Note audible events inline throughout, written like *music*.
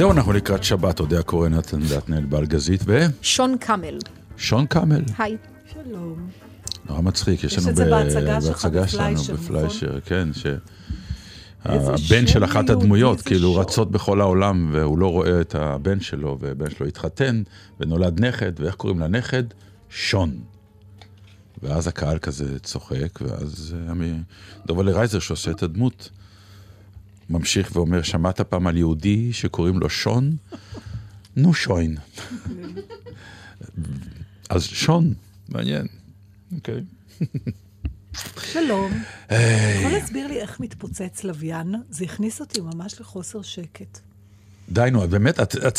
זהו, אנחנו לקראת שבת, אודיה קורן, נתן דטנל באלגזית, ו... שון קאמל. שון קאמל. היי. שלום. נורא מצחיק, יש יש לנו את זה ב- בהצגה שלנו, בפליישר, בפליישר, כן, ש... הבן של אחת הדמויות, כאילו. רצות בכל העולם, והוא לא רואה את הבן שלו, והבן שלו התחתן, ונולד נכד, ואיך קוראים לנכד? שון. ואז הקהל כזה צוחק, ואז אה, דובל רייזר שעושה את הדמות, ממשיך ואומר, שמעת פעם על יהודי שקוראים לו שון? נו שוין. אז שון, מעניין. אוקיי. שלום. יכול להסביר לי איך מתפוצץ לוויין? זה הכניס אותי ממש לחוסר שקט. די, נו, באמת, את, את,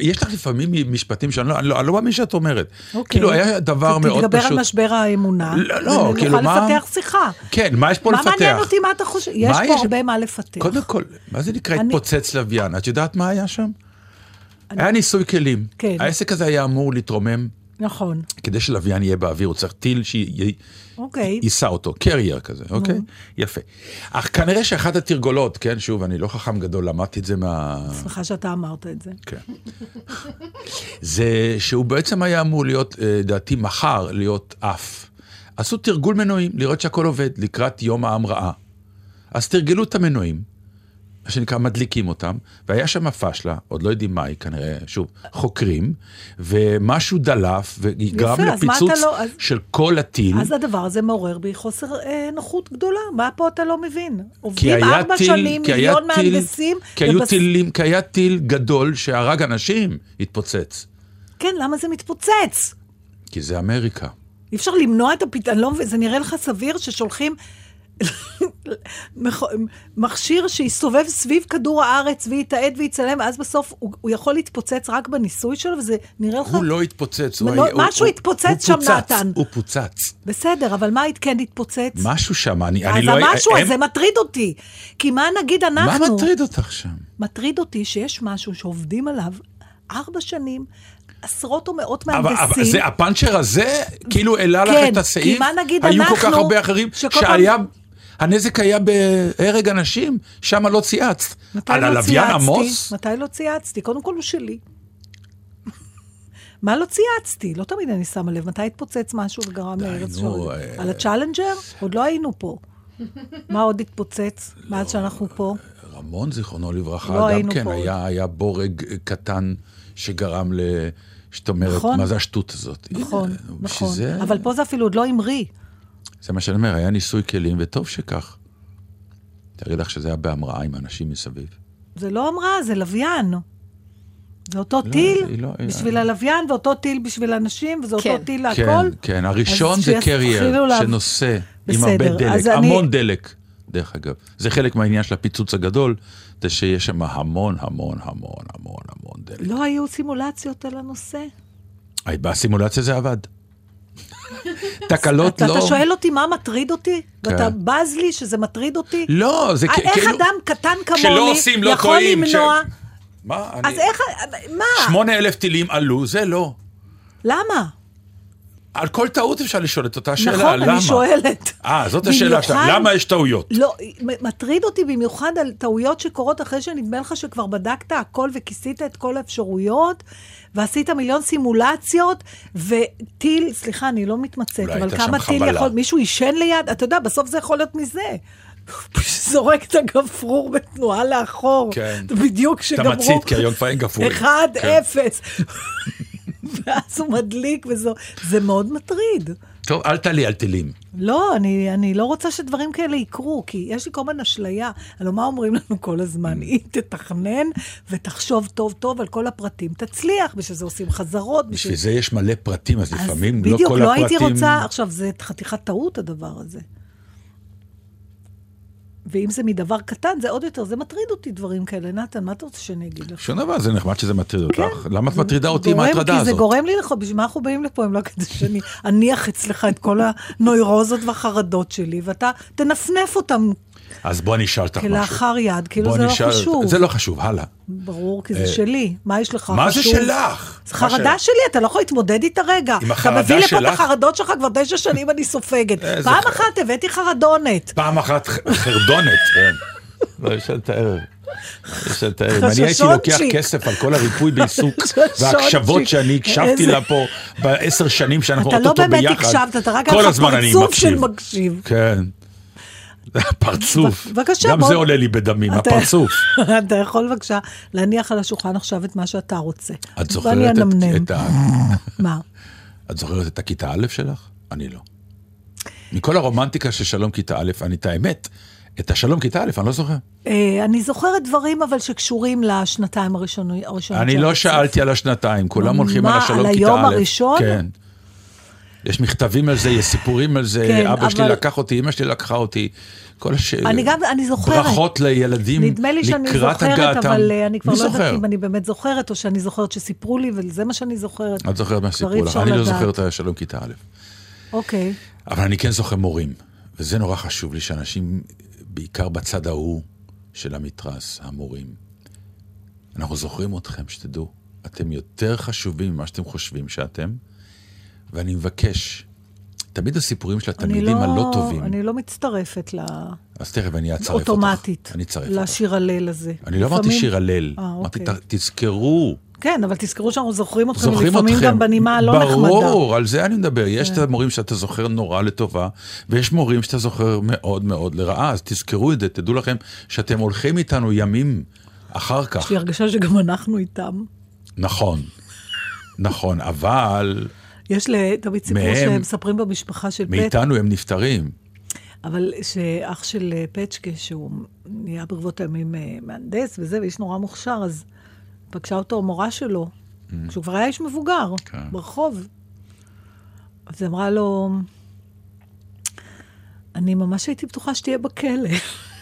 יש לך לפעמים משפטים שאני לא, אני לא, אני לא מאמין שאת אומרת. אוקיי. כאילו, היה דבר מאוד תתגבר פשוט. על משבר האמונה. לא, לא, כאילו, ונוכל מה- לפתח שיחה. כן, מה יש פה מה לפתח? מעניין אותי מה אתה חושב? יש מה פה הרבה מה לפתח. קודם כל, מה זה נקרא אני- התפוצץ לוויין? את יודעת מה היה שם? היה ניסוי כלים. כן. העסק הזה היה אמור להתרומם, נכון. כדי שלוויין יהיה באוויר, הוא צריך טיל אוקיי. שיישא אותו, קרייר כזה, אוקיי? יפה. אך כנראה שאחת התרגולות, כן, שוב, אני לא חכם גדול, למדתי את זה מה... שמחה שאתה אמרת את זה. כן. זה שהוא בעצם היה אמור להיות, אה, לדעתי, מחר להיות עף. עשו תרגול מנועים, לראות שהכל עובד, לקראת יום ההמראה. אז תרגלו את המנועים, מה שנקרא, מדליקים אותם, והיה שם פשלה, עוד לא יודעים מהי, כנראה, שוב, חוקרים, ומשהו דלף, וגרם יפה, מה לפיצוץ לא- אז- של כל הטיל. אז הדבר הזה מעורר בי חוסר אה, נוחות גדולה. מה פה אתה לא מבין? עובדים ארבע טיל, שנים, מיליון טיל, מהנדסים. כי היו ובס- טילים, כי היה טיל גדול שהרג אנשים, התפוצץ. כן, למה זה מתפוצץ? כי זה אמריקה. אי אפשר למנוע את הפתרון, אני לא מבין, זה נראה לך סביר ששולחים מכשיר שיסתובב סביב כדור הארץ ויתעד ויצלם, ואז בסוף הוא, הוא יכול להתפוצץ רק בניסוי שלו, וזה נראה לך... הוא לא התפוצץ. הוא לא, היה- הוא- משהו הוא- התפוצץ הוא שם, פוצץ, נתן. הוא פוצץ. בסדר, אבל מה כן התפוצץ? משהו שם, אני אני אז לא... המשהו הם- הזה מטריד אותי. כי מה נגיד מה אנחנו... מטריד אותך שם? מטריד אותי שיש משהו שעובדים עליו ארבע שנים, עשרות או מאות אבל, מהנדסים. אבל זה, הפאנצ'ר הזה, כאילו העלה לך כן, את הסעיף? כי מה נגיד היו כל כך אנחנו, הרבה אחרים, שהיה... הנזק היה בהרג אנשים, שם לא צייצת. מתי על לא הלוויין? עמוס? מתי לא צייצתי? קודם כל הוא שלי. מה לא צייצתי? לא תמיד אני שמה לב. מתי התפוצץ משהו וגרם לארץ שעוד? אה, על הצ'אלנג'ר? עוד לא היינו פה. מה עוד התפוצץ מאז שאנחנו פה? רמון, זיכרונו לברכה, לא גם היינו כן. היה, היה בורג קטן שגרם ל... שאת אומרת, נכון. מה זה השטות הזאת? נכון, נכון. זה, אבל פה זה אפילו עוד לא המריא. זה מה שאני אומר, היה ניסוי כלים, וטוב שכך. תארי לך שזה היה בהמראה עם אנשים מסביב. זה לא אמרה, זה לוויין. זה אותו טיל היא לא- בשביל הלוויין, ואותו טיל בשביל אנשים, וזה אותו כן. טיל כן, להכל. כן, הראשון אז זה קרייר, לה- שנושא עם הרבה דלק, אז אני- המון דלק, דרך אגב. זה חלק מהעניין של הפיצוץ הגדול, זה שיש שם המון, המון, המון, המון, המון דלק. לא היו סימולציות על הנושא. בסימולציה זה עבד. תקלות לא... אתה שואל אותי מה מטריד אותי? כן. ואתה בז לי שזה מטריד אותי? לא, זה אה, כ- איך כאילו... אדם קטן כמוני לא יכול. למנוע... מה? אז אני... איך... מה? שמונה אלף טילים עלו, זה לא. למה? על כל טעות אפשר לשאול את אותה שאלה, נכון, למה? אני שואלת. אה, זאת השאלה שלך, במיוחד- למה יש טעויות? לא, מטריד אותי במיוחד על טעויות שקורות אחרי שנדמה לך שכבר בדקת הכל וכיסית את כל האפשרויות, ועשית מיליון סימולציות, וטיל, סליחה, אני לא מתמצאת, אבל כמה טיל חבלה. יכול, מישהו עישן ליד, אתה יודע, בסוף זה יכול להיות מזה. *laughs* זורק את הגפרור בתנועה לאחור. כן. בדיוק אתה כשגמרו. מצית, כי היום כבר אין גפרורים. אחד, כן. אפס. *laughs* ואז הוא מדליק וזה, זה מאוד מטריד. טוב, אל תעלי על טילים. לא, אני, אני לא רוצה שדברים כאלה יקרו, כי יש לי כל הזמן אשליה. הלוא מה אומרים לנו כל הזמן? היא תתכנן ותחשוב טוב טוב על כל הפרטים. תצליח, בשביל זה עושים חזרות. בשביל זה יש מלא פרטים, אז אז לפעמים לא בדיוק, כל לא הפרטים... הייתי רוצה, עכשיו, זה חתיכת טעות הדבר הזה. ואם זה מדבר קטן, זה עוד יותר, זה מטריד אותי דברים כאלה. נתן, מה אתה רוצה שאני אגיד לך? שום דבר, זה נחמד שזה מטריד אותך. למה את מטרידה אותי עם ההטרדה כי זה הזאת? גורם לי לך, בשביל מה אנחנו באים לפה אם לא כדי שאני אניח אצלך את כל הנוירוזות והחרדות שלי, ואתה תנפנף אותם אז בוא אני אשאל אותך משהו. כלאחר יד, כאילו זה לא נשאל- חשוב. זה לא חשוב, הלאה. ברור, כי זה שלי. מה יש לך חשוב? מה זה שלך? זה מה חרדה שלך? שלי, אתה לא יכול להתמודד איתה רגע. עם החרדה אתה מביא לפה את שלך? החרדות שלך, כבר תשע שנים אני סופגת. איזה פעם ח- אחת הבאתי חרדונת. פעם אחת חרדונת, כן. לא, יש את הערב. יש את- אם אני הייתי לוקח. כסף על כל הריפוי בעיסוק. *laughs* וההקשבות שאני הקשבתי לה פה בעשר שנים שאנחנו אתה לא אוטוטו באמת ביחד, הקשבת, אתה רק היה לך פרצוף של. מקשיב. כן. פרצוף. בבקשה, גם בוא. זה עולה לי בדמים, אתה- הפרצוף. *laughs* אתה יכול בבקשה להניח על השולחן עכשיו את מה שאתה רוצה. את זוכרת את-. את ה... *laughs* מה? את זוכרת את הכיתה א' שלך? אני לא. מכל הרומנטיקה של שלום כיתה א', אני את האמת, את השלום כיתה א', אני לא זוכר. אה, אני זוכרת דברים אבל שקשורים לשנתיים הראשונות. אני לא. שאלתי על השנתיים, כולם הולכים מה, על השלום על כיתה א'. היום הראשון? כן. יש מכתבים על זה, יש סיפורים על זה, כן, אבא שלי אבל- לקח אותי, אמא שלי לקחה אותי. כל הש... אני גם, אני זוכרת. ברכות לילדים נדמה לי שאני לקראת זוכרת, הגעתם. אבל אה, אני כבר לא יודעת זוכר? אם אני באמת זוכרת, או שאני זוכרת שסיפרו לי, וזה מה שאני זוכרת. את זוכרת מה כבר אי סיפרו לך, אני לא לדעת. זוכר את השלום כיתה א'. אוקיי. אבל אני כן זוכר מורים, וזה נורא חשוב לי שאנשים, בעיקר בצד ההוא של המתרס, המורים, אנחנו זוכרים אתכם, שתדעו, אתם יותר חשובים ממה שאתם חושבים שאתם, ואני מבקש, תמיד הסיפורים של התלמידים הלא טובים, אני לא מצטרפת ל... אז תכף אני אצרף אותך. אוטומטית. אני אצרף אותך. לשיר הלל הזה. אני לא אמרתי שיר הלל, אה, אמרתי, אוקיי. תזכרו, כן, אבל תזכרו שאנחנו זוכרים אתכם, זוכרים לפעמים אתכם. גם בנימה הלא נחמדה. כן. ברור, על זה אני מדבר. יש את המורים שאתה זוכר נורא לטובה, ויש מורים שאתה זוכר מאוד מאוד לרעה, אז תזכרו את זה, תדעו לכם שאתם הולכים איתנו ימים אחר כך. יש לי הרגשה שגם אנחנו איתם. נכון, נכון, אבל יש תמיד סיפור מהם- שהם מספרים במשפחה של פט, מאיתנו הם נפטרים. אבל שאח של אה, פצ'קה, שהוא נהיה ברבות הימים אה, מהנדס וזה, ואיש נורא מוכשר, אז פגשה אותו המורה שלו, כשהוא כבר היה איש מבוגר, Mm. כן. ברחוב. אז היא אמרה לו, אני ממש הייתי בטוחה שתהיה בכלא.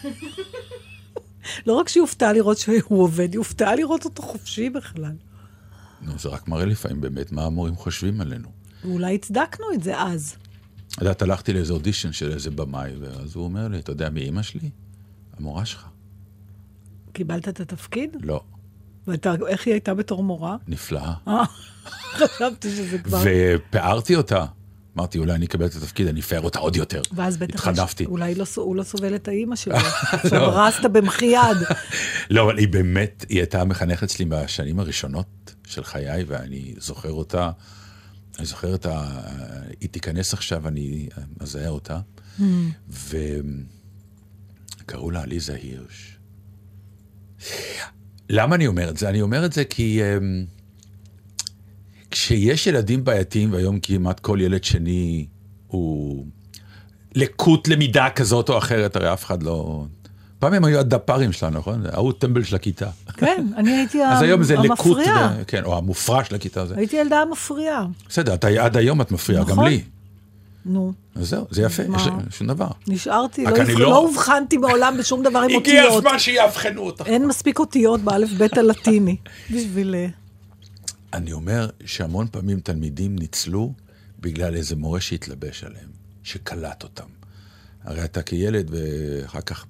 *laughs* לא רק שהיא הופתעה לראות שהוא עובד, היא הופתעה לראות אותו חופשי בכלל. נו, זה רק מראה לפעמים באמת מה המורים חושבים עלינו. ואולי הצדקנו את זה אז. את יודעת, הלכתי לאיזה אודישן של איזה במאי, ואז הוא אומר לי, אתה יודע מי אימא שלי? המורה שלך. קיבלת את התפקיד? לא, ואתה, איך היא הייתה בתור מורה? נפלאה. אה, *laughs* חשבתי שזה כבר... ופארתי אותה. אמרתי, אולי אני אקבל את התפקיד, אני אפאר אותה עוד יותר. ואז בטח... התחנפתי. אולי לא, הוא לא סובל את האימא שלו. עכשיו הרסת במחי יד. לא, אבל היא באמת, היא הייתה מחנכת שלי בשנים הראשונות של חיי, ואני זוכר אותה, אני זוכר את ה... היא תיכנס עכשיו, אני מזהה אותה, וקראו לה עליזה הירש. למה אני אומר את זה? אני אומר את זה כי אמ, כשיש ילדים בעייתיים, והיום כמעט כל ילד שני הוא לקות למידה כזאת או אחרת, הרי אף אחד לא... פעם הם היו הדפ"רים שלנו, נכון? ההוא טמבל של הכיתה. כן, אני הייתי *laughs* אז היום זה המפריעה. ו- כן, או המופרע של הכיתה. הייתי ילדה מפריעה. בסדר, אתה עד היום את מפריעה, גם נכון. לי. נו, אז זהו, זה יפה? יש שום דבר. נשארתי, לא לא- לא אובחנתי מעולם בשום דבר עם הגיע אותיות. הזמן שיאבחנו אותך. אין מספיק אותיות באלף בית הלטיני *laughs* בשביל... אה, אני אומר שהמון פעמים תלמידים ניצלו בגלל איזה מורה שהתלבש עליהם, שקלט אותם. הרי אתה כילד, ואחר כך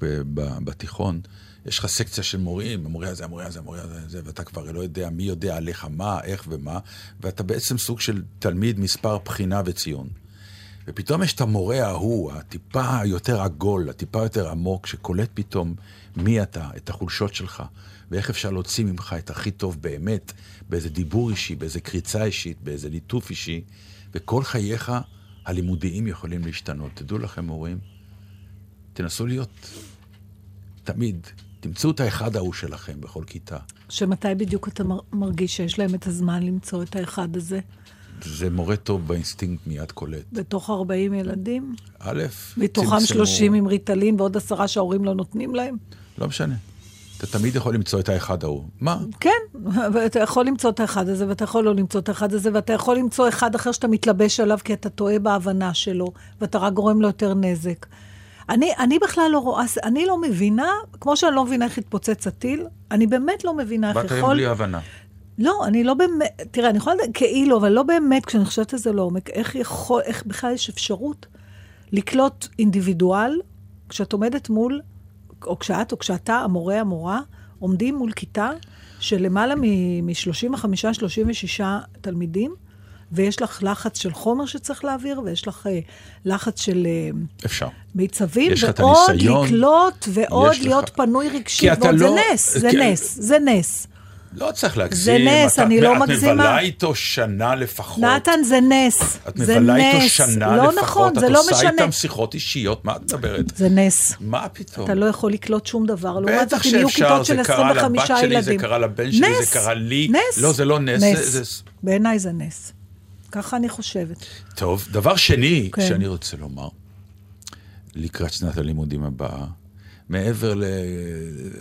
בתיכון, יש לך סקציה של מורים, המורה הזה, המורה הזה, המורה הזה, זה, ואתה כבר לא יודע מי יודע עליך מה, איך ומה, ואתה בעצם סוג של תלמיד מספר בחינה וציון. ופתאום יש את המורה ההוא, הטיפה יותר עגול, הטיפה יותר עמוק, שקולט פתאום מי אתה, את החולשות שלך, ואיך אפשר להוציא ממך את הכי טוב באמת, באיזה דיבור אישי, באיזה קריצה אישית, באיזה ליטוף אישי, וכל חייך הלימודיים יכולים להשתנות. תדעו לכם, מורים, תנסו להיות תמיד, תמצאו את האחד ההוא שלכם בכל כיתה. שמתי בדיוק אתה מר- מרגיש שיש להם את הזמן למצוא את האחד הזה? זה מורה טוב באינסטינקט מיד קולט. בתוך 40 ילדים? א', מתוכם צמצמו- 30 עם ריטלין ועוד עשרה שההורים לא נותנים להם? לא משנה. אתה תמיד יכול למצוא את האחד ההוא. מה? כן, ואתה יכול למצוא את האחד הזה, ואתה יכול לא למצוא את האחד הזה, ואתה יכול למצוא אחד אחר שאתה מתלבש עליו כי אתה טועה בהבנה שלו, ואתה רק גורם לו יותר נזק. אני, אני בכלל לא רואה, אני לא מבינה, כמו שאני לא מבינה איך התפוצץ הטיל, אני באמת לא מבינה איך באת היום יכול... בלי הבנה. לא, אני לא באמת, תראה, אני יכולה לדעת כאילו, אבל לא באמת, כשאני חושבת על זה לעומק, איך יכול, איך בכלל יש אפשרות לקלוט אינדיבידואל, כשאת עומדת מול, או כשאת, או כשאתה, המורה, המורה, עומדים מול כיתה של למעלה מ-35-36 תלמידים, ויש לך לחץ של חומר שצריך להעביר, ויש לך אה, לחץ של... אה, אפשר. מיצבים, את ועוד לקלוט, ועוד יש לך. להיות פנוי רגשית, אתה ועוד זה לא- נס, זה כי- נס, זה נס. לא צריך להגזים. נס, אתה- אני לא את מגזימה. מבלה איתו שנה לפחות. נתן, זה נס. את זה מבלה איתו נס. שנה לא לפחות. נכון, זה את לא עושה משנה. איתם שיחות אישיות, מה את מדברת? זה נס. מה פתאום? אתה לא יכול לקלוט שום דבר. בטח שאפשר, זה קרה 25 לבת שלי. זה קרה לבן שלי, נס, זה קרה לי. נס. לא, זה לא נס, נס. זה- זה- בעיניי זה נס. ככה אני חושבת. טוב, דבר שני כן. שאני רוצה לומר, לקראת שנת הלימודים הבאה, מעבר ל...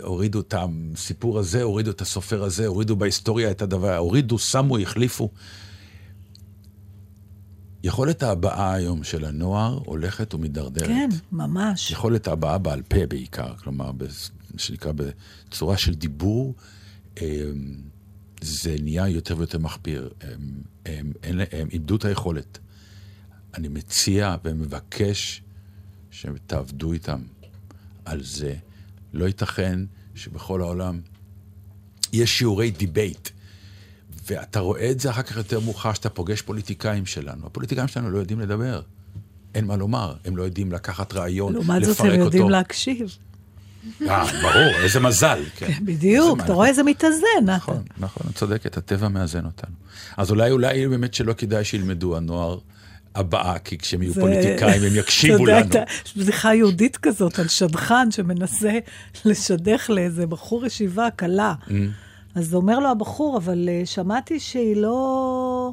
הורידו את הסיפור הזה, הורידו את הסופר הזה, הורידו בהיסטוריה את הדבר, הורידו, שמו, החליפו. יכולת ההבעה היום של הנוער הולכת ומידרדרת. כן, ממש. יכולת ההבעה בעל פה בעיקר, כלומר, מה שנקרא בצורה של דיבור, אמ, זה נהיה יותר ויותר מחפיר. הם, הם, הם, הם איבדו את היכולת. אני מציע ומבקש שתעבדו איתם על זה. לא ייתכן שבכל העולם יש שיעורי debate, ואתה רואה את זה אחר כך יותר מאוחר, שאתה פוגש פוליטיקאים שלנו. הפוליטיקאים שלנו לא יודעים לדבר. אין מה לומר, הם לא יודעים לקחת רעיון, לפרק אותו. לעומת זאת, הם יודעים להקשיב. אה, ברור, איזה מזל. כן. בדיוק, איזה אתה רואה איזה מתאזן. נכון, נכון, את צודקת, הטבע מאזן אותנו. אז אולי, אולי באמת שלא כדאי שילמדו הנוער הבאה, כי כשהם יהיו זה- פוליטיקאים הם יקשיבו אתה יודע, לנו. הייתה בדיחה יהודית כזאת על שדכן שמנסה לשדך לאיזה בחור ישיבה קלה. Mm. אז אומר לו הבחור, אבל אה, שמעתי שהיא לא...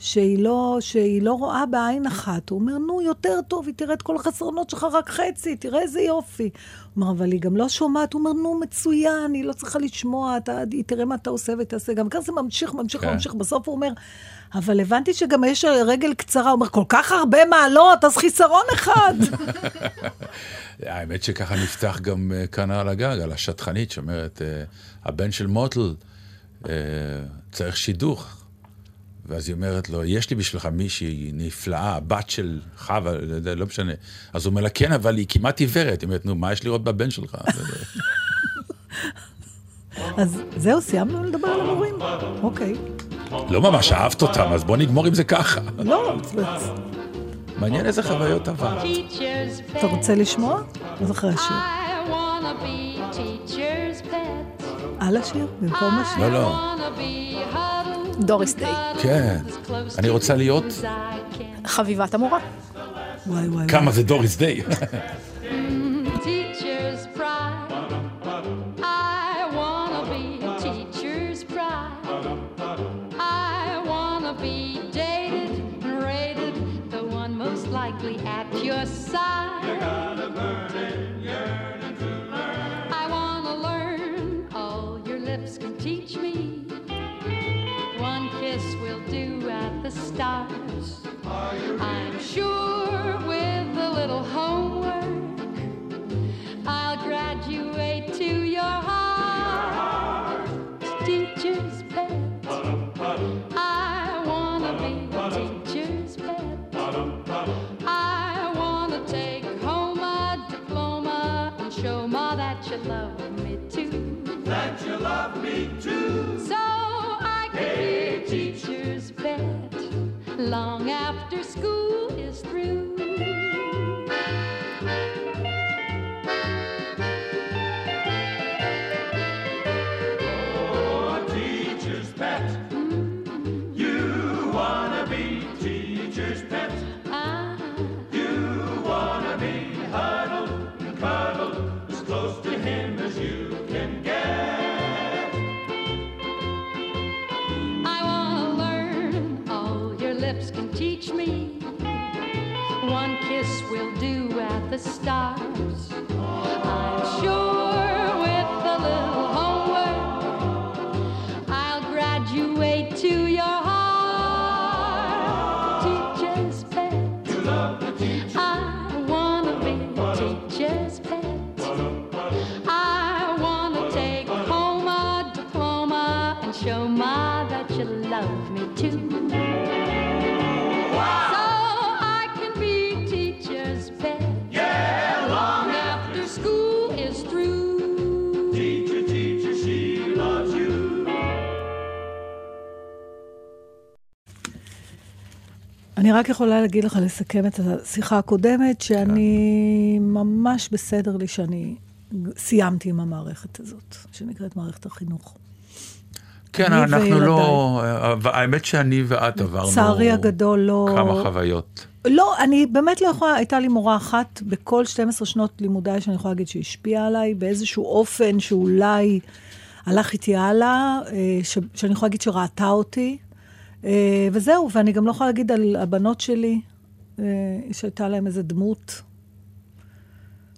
שהיא לא, שהיא לא רואה בעין אחת. הוא אומר, נו, יותר טוב, היא תראה את כל החסרונות שלך רק חצי, תראה איזה יופי. הוא אומר, אבל היא גם לא שומעת. הוא אומר, נו, מצוין, היא לא צריכה לשמוע, אתה, היא תראה מה אתה עושה ותעשה. גם ככה זה ממשיך, ממשיך, כן. ממשיך. בסוף הוא אומר, אבל הבנתי שגם יש רגל קצרה. הוא אומר, כל כך הרבה מעלות, אז חיסרון אחד. *laughs* האמת שככה נפתח גם אה, כאן על הגג, על השטחנית שאומרת, אה, הבן של מוטל אה, צריך שידוך. ואז היא אומרת לו, יש לי בשבילך מישהי נפלאה, הבת של חווה, לא לא משנה. אז הוא אומר לה, כן, אבל היא כמעט עיוורת. היא אומרת, נו, מה יש לראות בבן שלך? *laughs* אז זהו, סיימנו לדבר על המורים? אוקיי. לא ממש אהבת אותם, אז בוא נגמור עם זה ככה. לא, מעניין איזה חוויות עבר. אתה רוצה לשמוע? אז אחרי השיר. על השיר? במקום השיר? לא, לא. דוריס דיי. כן. אני רוצה להיות... חביבת המורה. וואי, וואי. כמה זה דוריס דיי. *laughs* be dated and rated, the one most likely at your side. I wanna learn all your lips can teach me. One kiss will do at the stars. I'm sure stars. I'm sure with a little homework, I'll graduate to your heart. Teacher's pet. I wanna be teacher's pet. I wanna take home a diploma and show Ma that you love me too. אני רק יכולה להגיד לך, לסכם את השיחה הקודמת, שאני ממש בסדר לי שאני סיימתי עם המערכת הזאת, שנקראת מערכת החינוך. כן, אנחנו לא... וילדיי. האמת שאני ואת עברנו... לצערי הגדול לא... כמה חוויות. לא, אני באמת לא יכולה, הייתה לי מורה אחת בכל 12 שנות לימודיי שאני יכולה להגיד שהשפיעה עליי באיזשהו אופן שאולי הלך איתי הלאה, אה, ש, שאני יכולה להגיד שראתה אותי, אה, וזהו, ואני גם לא יכולה להגיד על הבנות שלי, אה, שהייתה להם איזה דמות,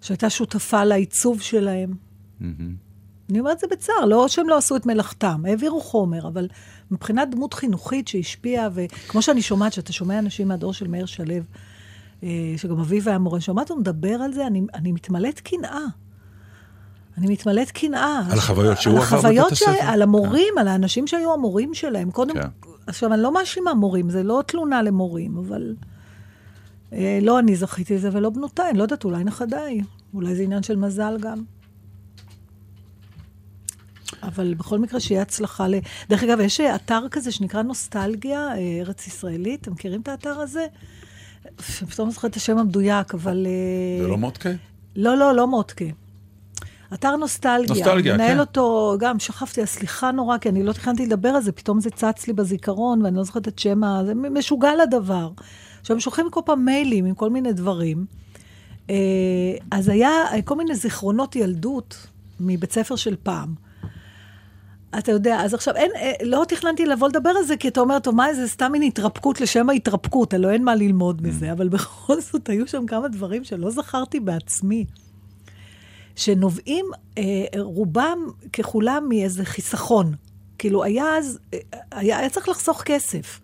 שהייתה שותפה לעיצוב שלהם. אני אומרת את זה בצער, לא שהם לא עשו את מלאכתם, העבירו חומר, אבל מבחינת דמות חינוכית שהשפיעה, וכמו שאני שומעת, שאתה שומע אנשים מהדור של מאיר שלו, אה, שגם אביו היה מורה, שומעת אותו מדבר על זה, אני, אני מתמלאת קנאה. אני מתמלאת קנאה. על החוויות שהוא על עבר החוויות בבית. הספר. על המורים, על האנשים שהיו המורים שלהם. קודם, כן. עכשיו, אני לא מאשימה מורים, זה לא תלונה למורים, אבל אה, לא אני זכיתי לזה ולא בנותיי, אני לא יודעת, אולי נכדיי. אולי זה עניין של מזל גם. אבל בכל מקרה, שיהיה הצלחה ל... דרך אגב, יש אתר כזה שנקרא נוסטלגיה, אה, ארץ ישראלית, אתם מכירים את האתר הזה? פתאום לא זוכרת את השם המדויק, אבל... אה, זה לא מודקה? לא, לא, לא מודקה. אתר נוסטלגיה. נוסטלגיה, מנהל כן. אותו, גם שכבתי, סליחה נורא, כי אני לא תכננתי לדבר על זה, פתאום זה צץ לי בזיכרון, ואני לא זוכרת את שם ה... זה משוגע לדבר. עכשיו, הם שולחים כל פעם מיילים עם כל מיני דברים. אה, אז היה אה, כל מיני זיכרונות ילדות מבית ספר של פעם. אתה יודע, אז עכשיו אין, אה, לא תכננתי לבוא לדבר על זה, כי אתה אומר, טוב, מה, זה סתם מין התרפקות לשם ההתרפקות, הלוא אין מה ללמוד מזה, אבל בכל זאת היו שם כמה דברים שלא זכרתי בעצמי, שנובעים, אה, רובם ככולם מאיזה חיסכון. כאילו, היה אז, אה, היה, היה צריך לחסוך כסף.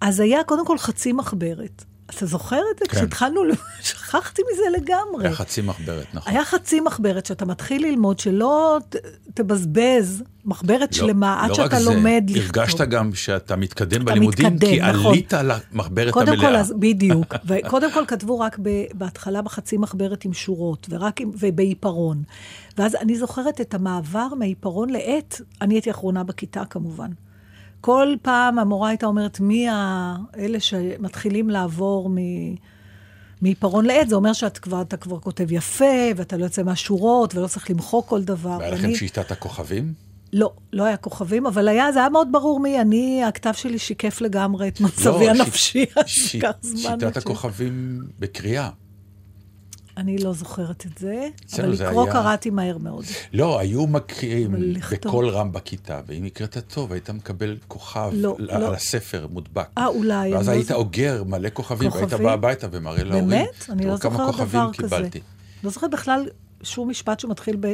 אז היה קודם כל חצי מחברת. אתה זוכר את זה? כן. כשהתחלנו, *laughs* שכחתי מזה לגמרי. היה חצי מחברת, נכון. היה חצי מחברת שאתה מתחיל ללמוד, שלא ת, תבזבז מחברת לא- שלמה עד לא שאתה זה, לומד לכתוב. הרגשת גם שאתה מתקדם אתה בלימודים, מתקדם, כי נכון. עלית על המחברת קודם המלאה. כל, אז, בדיוק. *laughs* וקודם כל כתבו רק ב, בהתחלה בחצי מחברת עם שורות, ורק עם, ובעיפרון. ואז אני זוכרת את המעבר מעיפרון לעט, אני הייתי אחרונה בכיתה כמובן. כל פעם המורה הייתה אומרת, מי האלה שמתחילים לעבור מ... מעיפרון לעט, זה אומר שאתה כבר, כבר כותב יפה, ואתה לא יוצא מהשורות, ולא צריך למחוק כל דבר. והיה לכם שיטת הכוכבים? לא, לא היה כוכבים, אבל היה, זה היה מאוד ברור מי אני, הכתב שלי שיקף לגמרי את מצבי לא, הנפשי, ש- *laughs* זמן. שיטת ש- הכוכבים בקריאה. אני לא זוכרת את זה, אבל לקרוא היה- קראתי מהר מאוד. לא, היו מקריאים בקול רם בכיתה, ואם הקראת טוב, היית מקבל כוכב לא, על לא. הספר מודבק. אה, אולי, ואז לא היית. אוגר מלא כוכבים, והיית כוכבים? בא הביתה ומראה להורים. באמת? אני לא כמה זוכרת כוכבים דבר כזה. קיבלתי. לא זוכרת בכלל שום משפט שמתחיל ב...